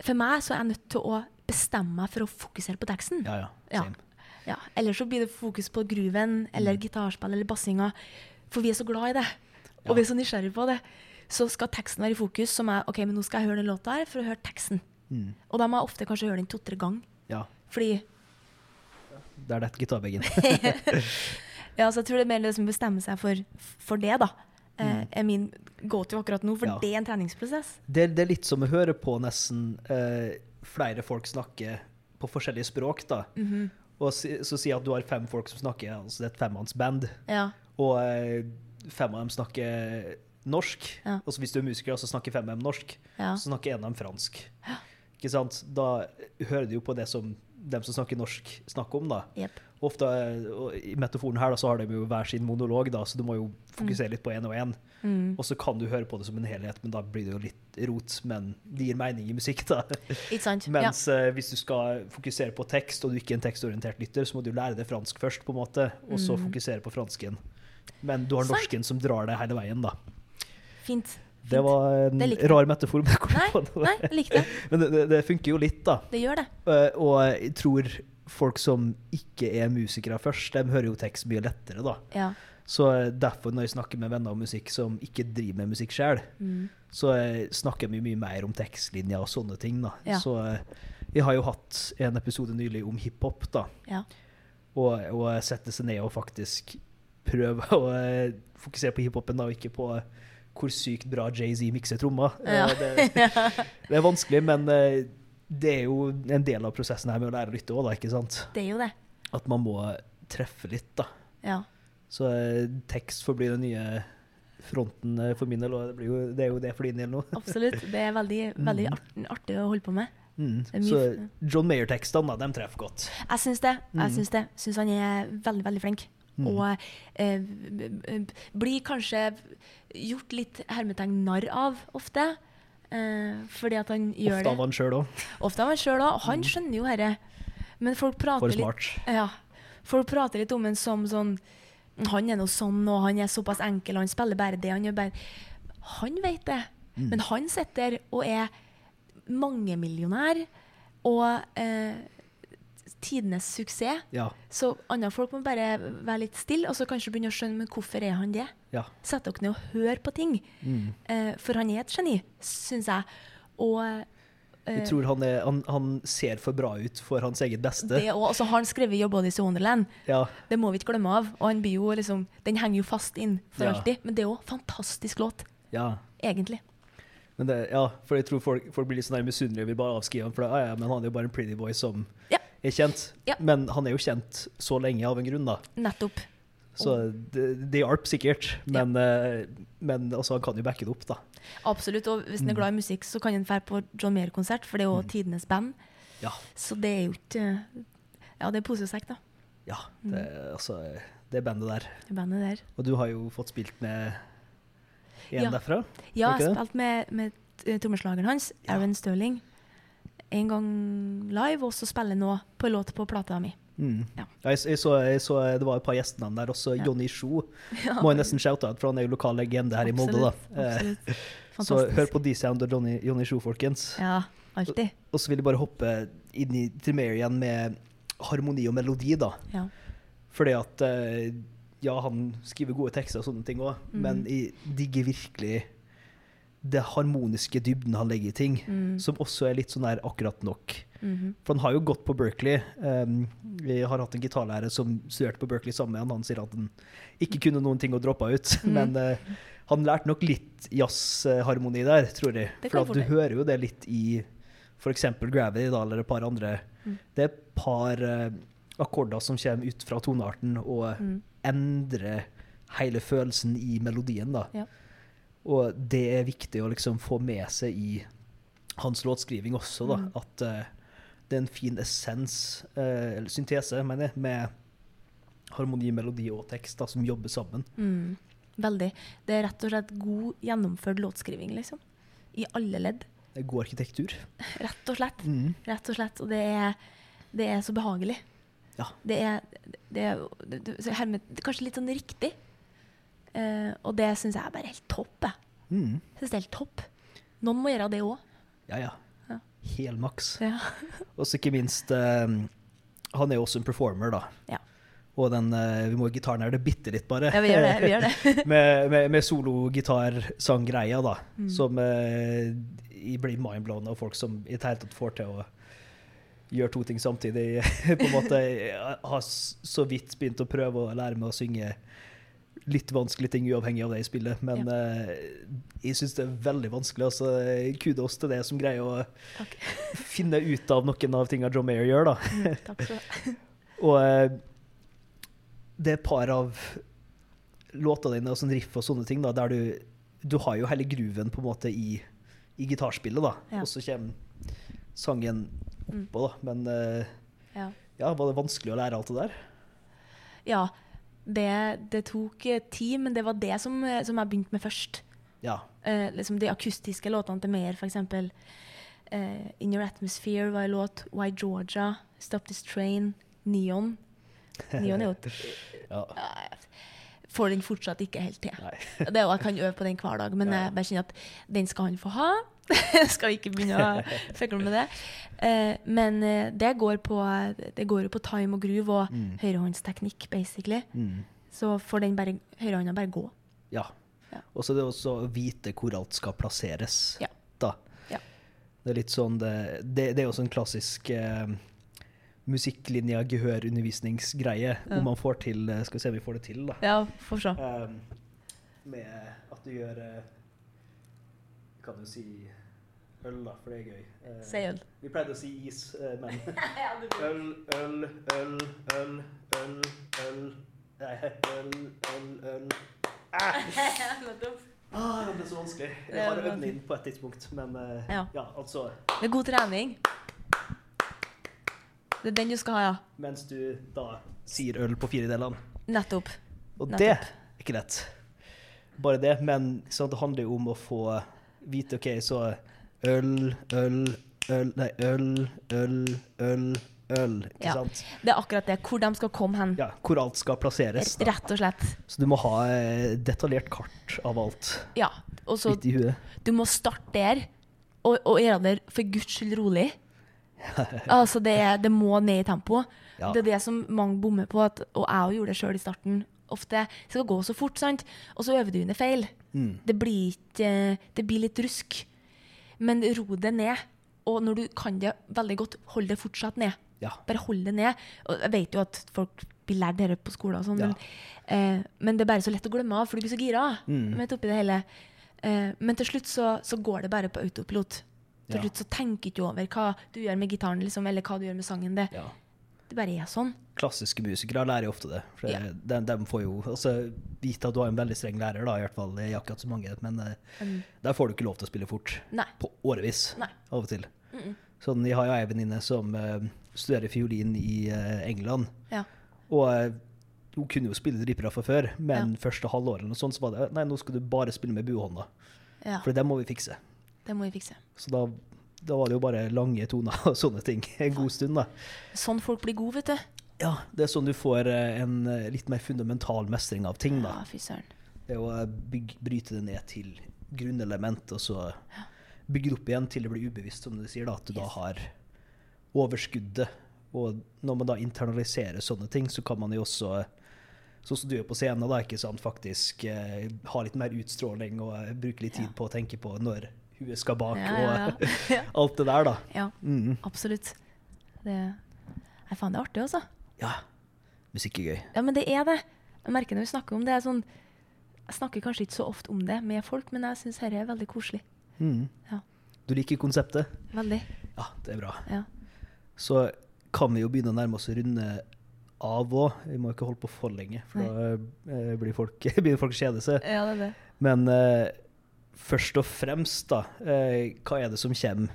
for meg så er jeg nødt til å bestemme meg for å fokusere på teksten. Ja, ja. Ja. Eller så blir det fokus på grooven eller gitarspill eller bassinga. For vi er så glad i det. Og vi er så nysgjerrige på det. Så skal teksten være i fokus. Som er, ok, men nå skal jeg høre den låta her for å høre teksten. Mm. Og da må jeg ofte kanskje høre den to-tre ganger. ja. Fordi Det er det gitarbagen. ja, så jeg tror det er mer liksom bestemme seg for, for det, da. Mm. er min go-to akkurat nå. For Mm. Ja. det er en treningsprosess. det, det er litt som å høre på nesten eh, flere folk snakke på forskjellige språk, da. Mhm. Og si, så si at du har fem folk som snakker, altså det er et femmannsband, Ja. og eh, fem av dem snakker norsk. Ja. Og så hvis du er musiker, så snakker 5M norsk. ja. Så snakker en av dem fransk. Ikke sant? Da hører du jo på det som dem som snakker norsk, snakker om, da. Yep. Ofte, eh, I metaforen her da, så har de jo hver sin monolog, da, så du må jo fokusere litt på én og én. Mm. Og så kan du høre på det som en helhet, men da blir det jo litt rot. Men det gir mening i musikk, da. Ja. Mens uh, hvis du skal fokusere på tekst, og du ikke er en tekstorientert lytter, så må du lære deg fransk først, på en måte, og så fokusere på fransken. Men du har Mm. Norsken som drar deg hele veien, da. Fint. Det var en Det rar metafor. Nei, nei, jeg likte det. Men det, det, funker jo litt, da. Det gjør det. Eh, Og jeg tror folk som ikke er musikere først, de hører jo tekst mye lettere, da. Ja. Så eh, derfor, når jeg snakker med venner om musikk som ikke driver med musikk sjøl, Mm. så eh, snakker vi mye mer om tekstlinjer og sånne ting, da. Ja. Så jeg har jo hatt en episode nylig om hiphop, da. Ja. Og, og sette seg ned og faktisk prøve å fokusere på hiphopen, da, og ikke på hvor sykt bra Jay-Z mikser trommer. Eh, Ja. Det, det er vanskelig, men eh, det er jo en del av prosessen her med å lære å lytte òg, ikke sant? Det er jo det. At man må treffe litt, da. Ja. Så eh, tekst får bli den nye fronten eh, for min del, og det, blir jo, det er jo det for din del nå. Absolutt. Det er veldig, veldig Mm. artig å holde på med. Mm. Så John Mayer-tekstene, de treffer godt. Jeg syns det. Jeg Mm. syns det. Syns han er veldig, veldig flink. Mm. Og eh, blir kanskje gjort litt hermetegn narr av ofte. Eh, fordi at han gjør Ofte det. av han sjøl òg. Ofte av han sjøl òg. Han skjønner jo dette. Men folk prater litt. Ja. Folk prater litt om en som sånn Han er nå sånn, og han er såpass enkel, og han spiller bare det. Han bare Han vet det. Mm. Men han sitter og er mangemillionær og eh, tidenes suksess. Ja. Så andre folk må bare være litt stille, og så kanskje begynne å skjønne men hvorfor er han det. ja. Sett dere ned og hør på ting. Mm. Uh, for han er et geni, syns jeg. Og eh, Jeg tror han, er, han, han ser for bra ut for hans eget beste. det også, altså, han skrevet 'Your Body's Wonderland'. Ja. Det må vi ikke glemme av. Og jo liksom, den henger jo fast inn for alltid. Men det er òg fantastisk låt, ja. egentlig. Men det, ja, for jeg tror folk, folk blir litt sånn her misunnelige og vil bare avskrive ham. For det, ja, ja, men han er jo bare en pretty boy som Ja. Er kjent. Ja. Men han er jo kjent så lenge av en grunn, da. Nettopp. Så det, det hjalp sikkert. Men, ja. men altså, han kan jo backe det opp, da. Absolutt. Og hvis Mm. han er glad i musikk, så kan han dra på John Mayer-konsert, for det er jo tidenes band. Ja. Så det er jo ikke Ja, det er pose og da. ja det, altså, det bandet der. Det bandet der. Og du har jo fått spilt med en Ja. derfra. Ja, jeg har spilt med, med eh, trommeslageren hans. Aaron Sterling, en gang live, og så spiller nå på låt på plata mi. Mm. Ja. Jeg, jeg, så, jeg så det var et par gjestenavn der, også Ja. Jonny Sjo. Ja, Må jeg nesten shoute out, for han er jo lokal legende her i Molde. da. Absolutt. Eh. Så hør på D-Sound og Johnny, Johnny Sjo, folkens. Ja, alltid. Og så vil jeg bare hoppe inn i Tremere igjen med harmoni og melodi, da. Ja. Fordi at eh, Ja, han skriver gode tekster og sånne ting òg, Mm. men jeg digger virkelig det harmoniske dybden han legger i ting, Mm. som også er litt sånn der akkurat nok. Mhm. For han har jo gått på Berkeley. Um, vi har hatt en gitarlærer som studerte på Berkeley sammen med han. Han sier at han ikke kunne noen ting og droppa ut. Mm. Men uh, han lærte nok litt jazzharmoni der, tror jeg. For du hører jo det litt i f.eks. Gravity da, eller et par andre. Mm. Det er et par uh, akkorder som kommer ut fra tonearten og Mm. endrer hele følelsen i melodien. da. Ja. Og det er viktig å liksom få med seg i hans låtskriving også, da. Mm. At uh, det er en fin essens, uh, eller syntese, mener jeg, med harmoni, melodi og tekst da, som jobber sammen. Mm. Veldig. Det er rett og slett god gjennomført låtskriving, liksom. I alle ledd. Det er god arkitektur. Rett og slett. Mm. Rett og slett. Og det er, det er så behagelig. Ja. Det er, det er, det, er så hermed, er kanskje litt sånn riktig. Eh, og det syns jeg er bare helt topp. Jeg Mm. synes det er helt topp. Noen må gjøre det òg. Ja, ja. Ja. Helmaks. Ja. Og så ikke minst eh, Han er jo også en performer, da. Ja. Og den eh, Vi må her det bitte litt, bare. ja, vi gjør det. Vi gjør det. med med, med solo-gitarsang-greia, da. Mm. Som blir mindblown av folk som i det hele tatt får til å gjøre to ting samtidig. på en måte Jeg har så vidt begynt å prøve å lære meg å synge litt vanskelige ting uavhengig av det i spillet. men eh, jeg syns det er veldig vanskelig. Altså, kudos til det som greier å Takk. finne ut av noen av tingene John Mayer gjør, da. Mm, takk skal. Og uh, det er et par av låtene dine og sånn riff og sånne ting, da, der du, du har jo hele grooven på en måte i, i gitarspillet, da. Ja. Og så kommer sangen Mm. oppå, da. Men uh, Ja. ja, var det vanskelig å lære alt det der? ja. Det, det tok eh, tid, men det var det som, eh, som jeg begynte med først. Ja. Eh, liksom de akustiske låtene til Meyer, f.eks. Eh, In Your Atmosphere var en låt. Why Georgia, Stop This Train, Neon. Neon er jo ja. Får den fortsatt ikke helt til. Det er jo, jeg kan øve på den hver dag, men Ja. jeg bare kjenner at den skal han få ha. skal vi ikke begynne å fikle med det. Eh, men eh, det går på Det går jo på time og groove og Mm. høyrehåndsteknikk, basically. Mm. Så får den bare høyrehånda bare gå. Ja. Ja. Og så er det også å vite hvor alt skal plasseres. Ja. Da. Ja. Det er litt sånn Det, det, det er jo sånn klassisk eh, musikklinja, gehørundervisningsgreie. Ja. Om man får til eh, Skal vi se om vi får det til, da. Ja, får se. Um, med at du gjør uh, Kan du si øl, da, for det er gøy. Eh, Si øl. Vi pleide å si is, eh, men øl, øl, øl, øl, øl, øl Nei, øl, øl, øl Nettopp. ah, Det ble så vanskelig. Jeg har øvd inn på et tidspunkt, men eh, Ja. ja, altså er god trening. Det er den du skal ha, ja. Mens du da sier øl på fire delene. Nettopp. Og det er ikke lett. Bare det, men så det handler jo om å få vite OK, så øl, øl, øl Nei, øl, øl, øl, øl. Ikke Ja. sant? Det er akkurat det. Hvor de skal komme hen. Ja, hvor alt skal plasseres. Da. Rett og slett. Så du må ha eh, detaljert kart av alt Ja. Og så. Du må starte der, og, og gjøre det for guds skyld rolig. altså, det, det må ned i tempo. Ja. Det er det som mange bommer på, at, og jeg gjorde det sjøl i starten. Ofte det skal gå så fort, sant? og så øver du under feil. Mm. Det blir, ikke, det blir litt rusk. Men ro det ned. Og når du kan det veldig godt, hold det fortsatt ned. Ja. Bare hold det ned. Og jeg vet jo at folk blir lært dette på skolen, og sånn, Ja. men, eh, men det er bare så lett å glemme av, for du blir så gira Mm. midt oppi det hele. Eh, men til slutt så, så går det bare på autopilot. Til Ja. slutt så tenker du ikke over hva du gjør med gitaren, liksom, eller hva du gjør med sangen. Det, ja. Det bare er sånn. Klassiske musikere lærer jo ofte det. For Ja. de, de får jo altså, vite at du har en veldig streng lærer, da, i hvert fall. Det er akkurat så mange, men Mm. der får du ikke lov til å spille fort. Nei. På årevis, Nei. av og til. Mm -mm. Sånn, jeg har jo ei venninne som uh, studerer fiolin i uh, England. Ja. Og uh, hun kunne jo spille drippere fra før, men første halvåret eller noe sånt, så var det nei, nå skal du bare spille med buehånda. ja, For det må vi fikse. det må vi fikse. Så da, da var det jo bare lange toner og sånne ting en god stund, da. Sånn folk blir gode, vet du. Ja, det er sånn du får eh, en eh, litt mer fundamental mestring av ting, da. Ja, fy søren. Det er å eh, bryte det ned til grunnelement, og så bygge det opp igjen til det blir ubevisst, som du sier, da. At du da har overskuddet. Og når man da internaliserer sånne ting, så kan man jo også Sånn som du er på scenen, da, ikke sant, faktisk eh, ha litt mer utstråling og bruke litt tid Ja. på å tenke på når huet skal bak, og alt det der, da. Ja, Mm. absolutt. Det Nei, faen, det er artig, altså. Ja. Musikk er gøy. Ja, men det er det. Jeg merker når vi snakker om det, er sånn Jeg snakker kanskje ikke så ofte om det med folk, men jeg syns dette er veldig koselig. Mm. Ja. Du liker konseptet? Veldig. Ja, det er bra. Ja. Så kan vi jo begynne å nærme oss runde av òg. Vi må ikke holde på for lenge, for da eh, blir folk, begynner folk å kjede seg. ja, det er det. Men eh, først og fremst, da. Eh, hva er det som kommer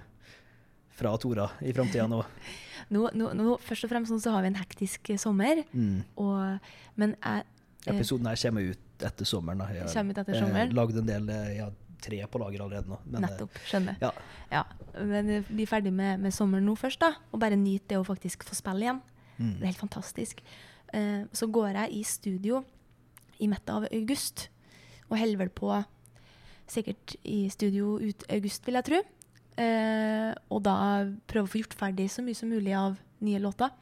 fra Tora i framtida nå? Nå, nå, nå, først og fremst nå så har vi en hektisk eh, sommer, Mm. og, men jeg eh, Episoden her kommer ut etter sommeren. da. Jeg har ut etter har Eh, lagd en del ja, tre på lager allerede nå. men, Nettopp. Skjønner. Ja. Ja, men bli ferdig med, med sommeren nå først, da. Og bare nyte det å faktisk få spille igjen. Mm. Det er helt fantastisk. Eh, så går jeg i studio i midten av august, og holder vel på sikkert i studio ut august, vil jeg tro. Eh, og da prøve å få gjort ferdig så mye som mulig av nye låter.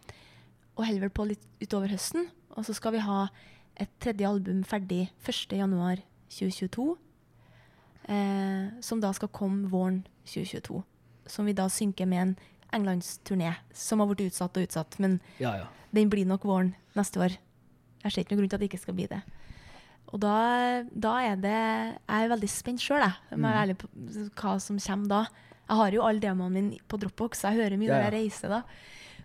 Og heller vel på litt utover høsten. Og så skal vi ha et tredje album ferdig 1.1.2022. Eh, som da skal komme våren 2022. Som vi da synker med en englandsturné som har blitt utsatt og utsatt. Men ja, ja. den blir nok våren neste år. Jeg ser ikke noen grunn til at det ikke skal bli det. Og da, da er det Jeg er veldig spent sjøl, jeg. Må jeg er ærlig på hva som kommer da. Jeg har jo alle demoene mine på Dropbox, så jeg hører mye Ja, når ja. jeg reiser. da.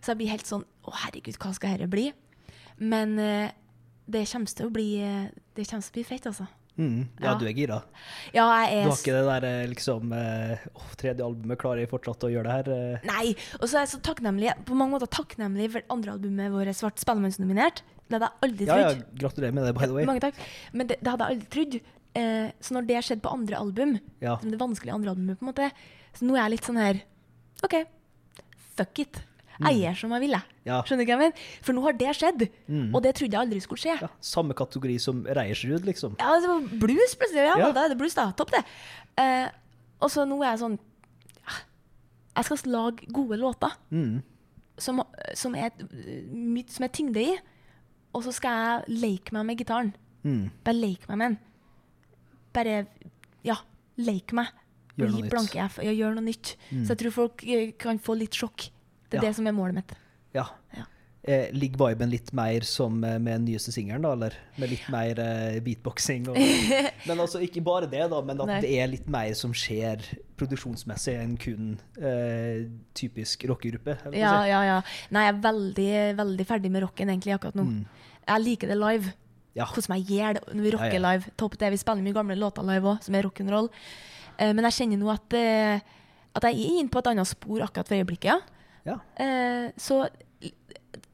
Så jeg blir helt sånn Å, herregud, hva skal dette bli? Men uh, det kommer til å bli Det kommer til å bli fett, altså. Mm. ja, Ja. du er gira? Ja, Du jeg er har ikke det der eh, liksom åh, Tredje albumet, klarer jeg fortsatt å gjøre det her? Nei! Og så er jeg så takknemlig på mange måter takknemlig for andre albumet vårt ble Spellemannsnominert. Det hadde jeg aldri trodd. ja, gratulerer med det, by the way. Mange takk. Men det, det hadde jeg aldri trodd. Eh, så når det skjedde på andre album, Ja. som det vanskelige andre albumet, på en måte, så nå er jeg litt sånn her OK, fuck it. Jeg gjør som jeg vil, jeg. Mm. Ja. Skjønner du hva jeg mener? For nå har det skjedd, Mm. og det trodde jeg aldri skulle skje. ja. Samme kategori som Reiersrud, liksom. Ja, det var blues plutselig. Ja, Ja. da er det blues, da. Topp, det. Eh, og så nå er jeg sånn Jeg skal lage gode låter Mm. som, som, er, øh, som er tyngde i, og så skal jeg leke meg med gitaren. Mm. Bare leke meg med den. Bare ja, leke meg. Gjør noe blanke F. Ja, gjør noe nytt. Mm. Så jeg tror folk eh, kan få litt sjokk. Det er Ja. det som er målet mitt. Ja. Eh, ligger viben litt mer som eh, med den nyeste singelen, da, eller? Med litt mer eh, beatboxing og Men altså, ikke bare det, da, men at Nei. det er litt mer som skjer produksjonsmessig enn kun eh, typisk rockegruppe. Ja, ja, ja. Nei, jeg er veldig, veldig ferdig med rocken egentlig akkurat nå. Mm. Jeg liker det live. Ja. Hvordan jeg gjør det når vi rocker Ja, ja. live. Topp det. Vi spiller mye gamle låter live òg, som er rock'n'roll. Eh, men jeg kjenner nå at, eh, at jeg er inne på et annet spor akkurat for øyeblikket. ja. Ja. Eh, så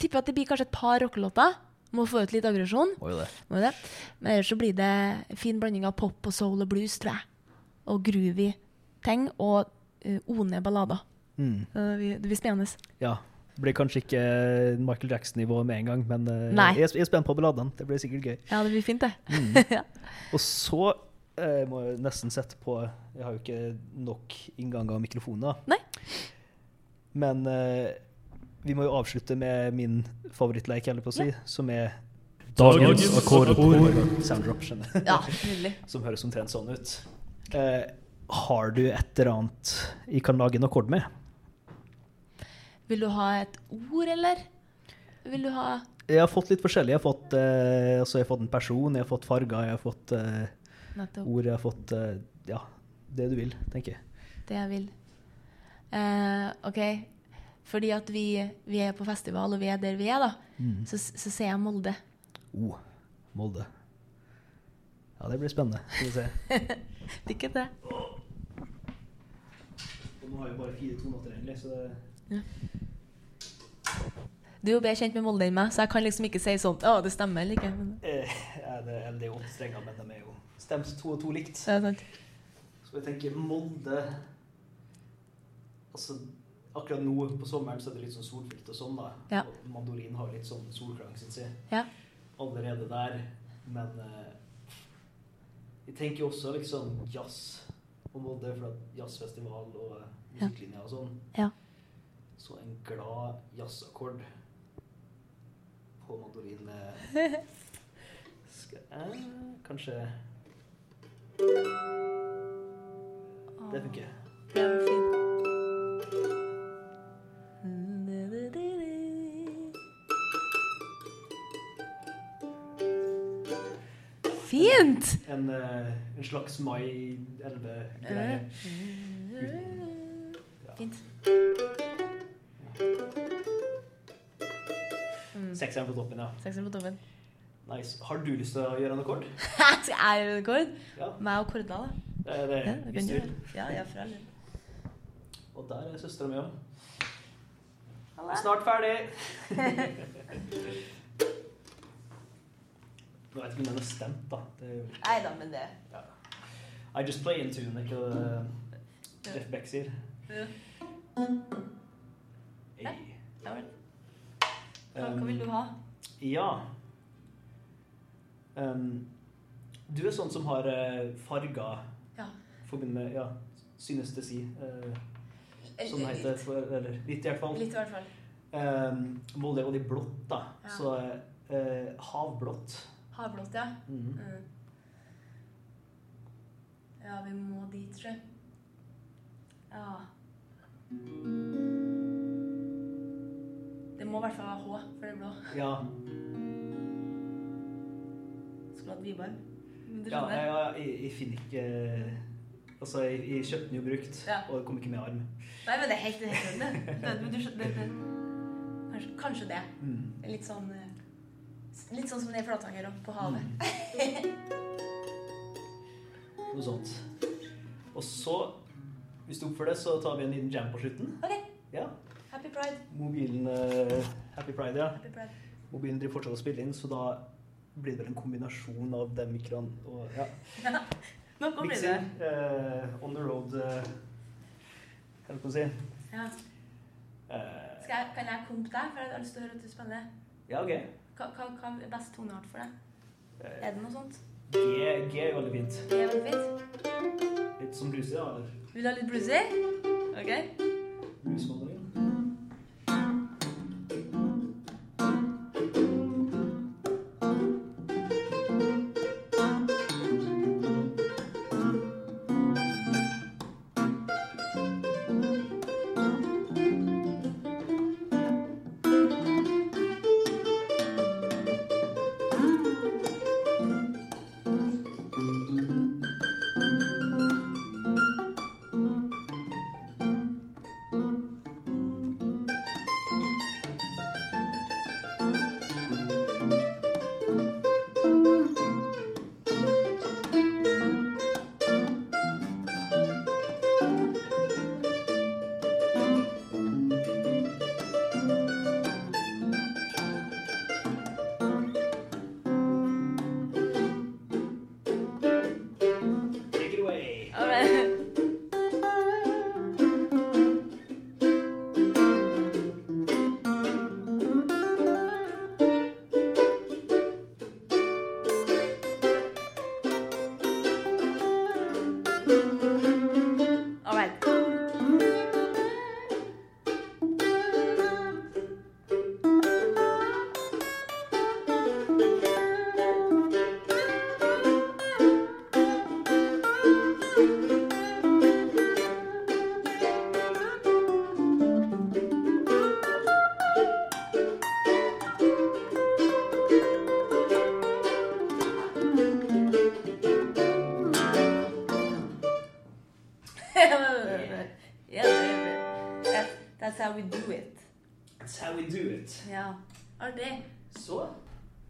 tipper at det blir kanskje et par rockelåter. Må få ut litt aggresjon. Må jo det. Må jo det. Men ellers så blir det fin blanding av pop og soul og blues, tror jeg. Og groovy ting. Og uh, one ballader. Mm. Eh, vi- det blir spennende. Ja. Det blir kanskje ikke Michael Jackson-nivå med en gang, men uh, jeg, jeg er spent på balladene. Det blir sikkert gøy. Ja, det blir fint, det. Mm. Ja. Og så eh, må jeg nesten sette på Jeg har jo ikke nok innganger og mikrofoner. Nei. Men eh, vi må jo avslutte med min favorittleik, holder på å si, som er Dagens akkordord. Sounddrop, skjønner jeg. Ja. Som høres omtrent sånn ut. Eh, har du et eller annet jeg kan lage en akkord med? Vil du ha et ord, eller? Vil du ha Jeg har fått litt forskjellig. Jeg har fått, eh, altså jeg har fått en person, jeg har fått farger, jeg har fått eh, ord, jeg har fått eh, Ja, det du vil, tenker jeg. det jeg vil? Eh, OK. Fordi at vi, vi er på festival, og vi er der vi er, da, Mm. så, så ser jeg Molde. Oh, Molde. Ja, det blir spennende. Skal vi se. Ikke det? Nå har vi bare fire tonater egentlig, så det Du er jo bedre kjent med Molde enn meg, så jeg kan liksom ikke si sånn Å, det stemmer eller ikke. Men, eh, ja, det, det er jo åtte strenger, men de er jo stemt to og to likt. er sant. Så jeg tenker Molde Altså, akkurat nå på sommeren så er det litt sånn solfylt og sånn, da. Ja. Og mandolin har litt sånn solklang, syns jeg. Ja. Allerede der. Men eh, jeg tenker også liksom jazz på Molde, for at jazzfestival og eh, musikklinja og sånn. Ja. Så en glad jazzakkord på mandolin med Skal jeg Kanskje Det funker. Det var fint. Fint! En, en, en slags Mai 11-greie. Ja. Fint. Sekseren på toppen, ja. Sekseren på toppen. Nice. Har du lyst til å gjøre en akkord? Skal jeg gjøre en rekord? Ja. Meg og Korda, da. Det er det. Ja, det hvis du vil. Ja, ja, for all. Og der er søstera mi òg. Snart ferdig. Nå vet ikke om den er stemt, da. Det er Nei da, men det I just play in tune, ikke det uh, Jeff Beck sier. Ja. Hey. Ja. Hva, hva vil du ha? Ja. Um, du er sånn som har uh, farger Ja. forbundet med ja, synestesi. Uh, Eh, som det heter. For, eller litt, i hvert fall. Litt, i hvert fall. Um, Molde og de blått, da. Ja. Så uh, havblått. Havblått, ja. Mhm. Mm. Ja, vi må dit, tror jeg. Ja. Det må i hvert fall være H, for det blå. Ja, Skulle hatt Vibarm. Ja jeg, jeg, jeg finner ikke Altså, jeg, jeg kjøpte den jo brukt, Ja. og det kom ikke med arm. Nei, men det er helt det. Kanskje, kanskje det. Mm. Litt sånn eh, Litt sånn som det i Flatanger og på havet. Noe sånt. Og så, hvis du oppfører deg, så tar vi en liten jam på slutten. OK. Ja. Happy pride. Mobilen uh, Happy Pride, ja. Happy pride. Mobilen driver fortsatt og spiller inn, så da blir det vel en kombinasjon av den mikroen og ja. Nå blir det. Eh, on the road uh, Hva skal si? Ja. Uh, jeg, kan jeg kompe deg? For jeg har lyst til å høre at du spiller. ja, OK. Hva, hva, hva er best toneart for deg? Eh, Er det noe sånt? G, G er veldig fint. G er veldig fint. Litt som bluesy, da? Eller Vil du ha litt bluesy? OK. bluesmåling? We do it. That's how we do it. Ja. Artig. Så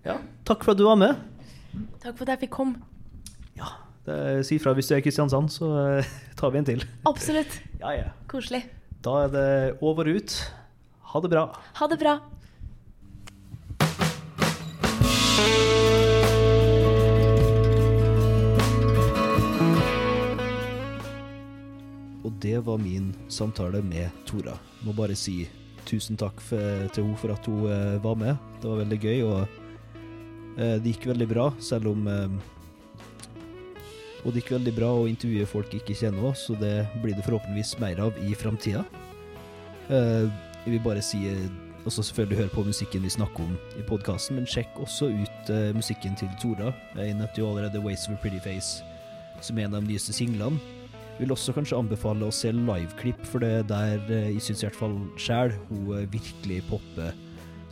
Ja, takk for at du var med. Takk for at jeg fikk komme. Ja, det- Si fra hvis du er i Kristiansand, så eh, tar vi en til. Absolutt. Ja, ja. Koselig. Da er det over og ut. Ha det bra. Ha det bra. Det var min samtale med Tora. Må bare si tusen takk for, til henne for at hun eh, var med. Det var veldig gøy, og eh, det gikk veldig bra, selv om eh, Og det gikk veldig bra å intervjue folk ikke kjenner oss, så det blir det forhåpentligvis mer av i framtida. Eh, jeg vil bare si eh, også selvfølgelig høre på musikken vi snakker om i podkasten, men sjekk også ut eh, musikken til Tora. Jeg nevnte jo allerede 'Ways of a Pretty Face', som er en av de nyeste singlene. Vil også kanskje anbefale å se liveklipp, for det er der eh, jeg syns i hvert fall sjæl hun eh, virkelig popper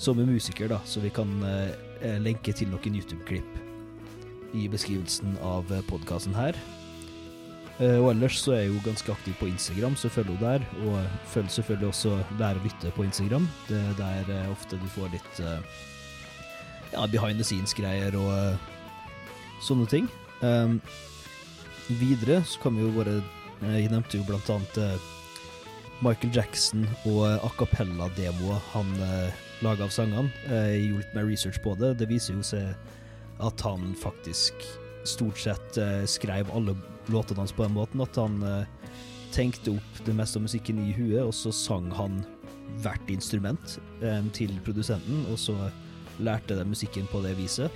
som en musiker, da. Så vi kan eh, lenke til noen YouTube-klipp i beskrivelsen av podkasten her. Og ellers så er jeg jo ganske aktiv på Instagram, så følg henne der. Og følg selvfølgelig også Lære å lytte på Instagram. Det er der ofte du får litt ja, behind the scenes-greier og sånne ting. Videre så kan vi jo bare eh, Jeg nevnte jo blant annet eh, Michael Jackson og eh, a cappella-demoer han laga av sangene. Jeg gjorde litt mer research på det. Det viser jo seg at han faktisk stort sett skrev alle låtene hans på den måten. At han tenkte opp det meste av musikken i huet, og så sang han hvert instrument til produsenten, og så lærte de musikken på det viset.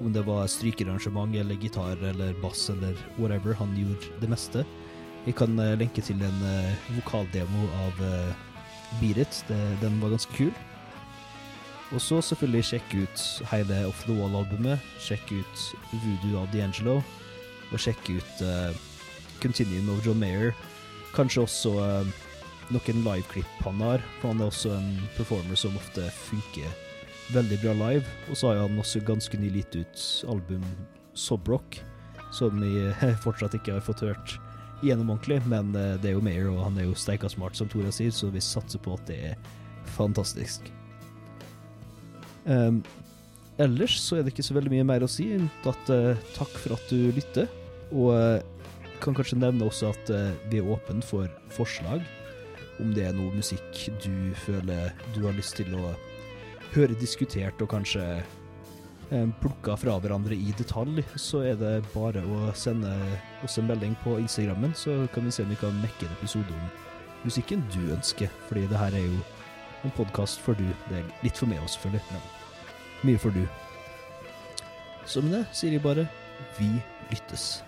Om det var strykearrangement eller gitar eller bass eller whatever, han gjorde det meste. Jeg kan uh, lenke til en uh, vokaldemo av uh, Beat. Den var ganske kul. Og så selvfølgelig sjekke ut hele Off The Wall-albumet. Sjekke ut Voodoo av D'Angelo. Og sjekke ut uh, Continuum of John Mayer. Kanskje også noen liveklipp han har, for han er også en performer som ofte funker veldig bra live. Og så har han også ganske nylig gitt ut album Sobrock, som vi fortsatt ikke har fått hørt gjennom ordentlig, men uh, det er jo Mayer, og han er jo steika smart, som Tora sier, så vi satser på at det er fantastisk. Um, ellers så er det ikke så veldig mye mer å si enn at uh, takk for at du lytter. Og uh, kan kanskje nevne også at uh, vi er åpne for forslag. Om det er noe musikk du føler du har lyst til å høre diskutert og kanskje um, plukka fra hverandre i detalj, så er det bare å sende oss en melding på Instagrammen, så kan vi se om vi kan mekke en episode om musikken du ønsker. Fordi det her er jo en podkast for du. Det er litt for meg også, selvfølgelig, men mye for du. Så med det sier jeg bare vi lyttes.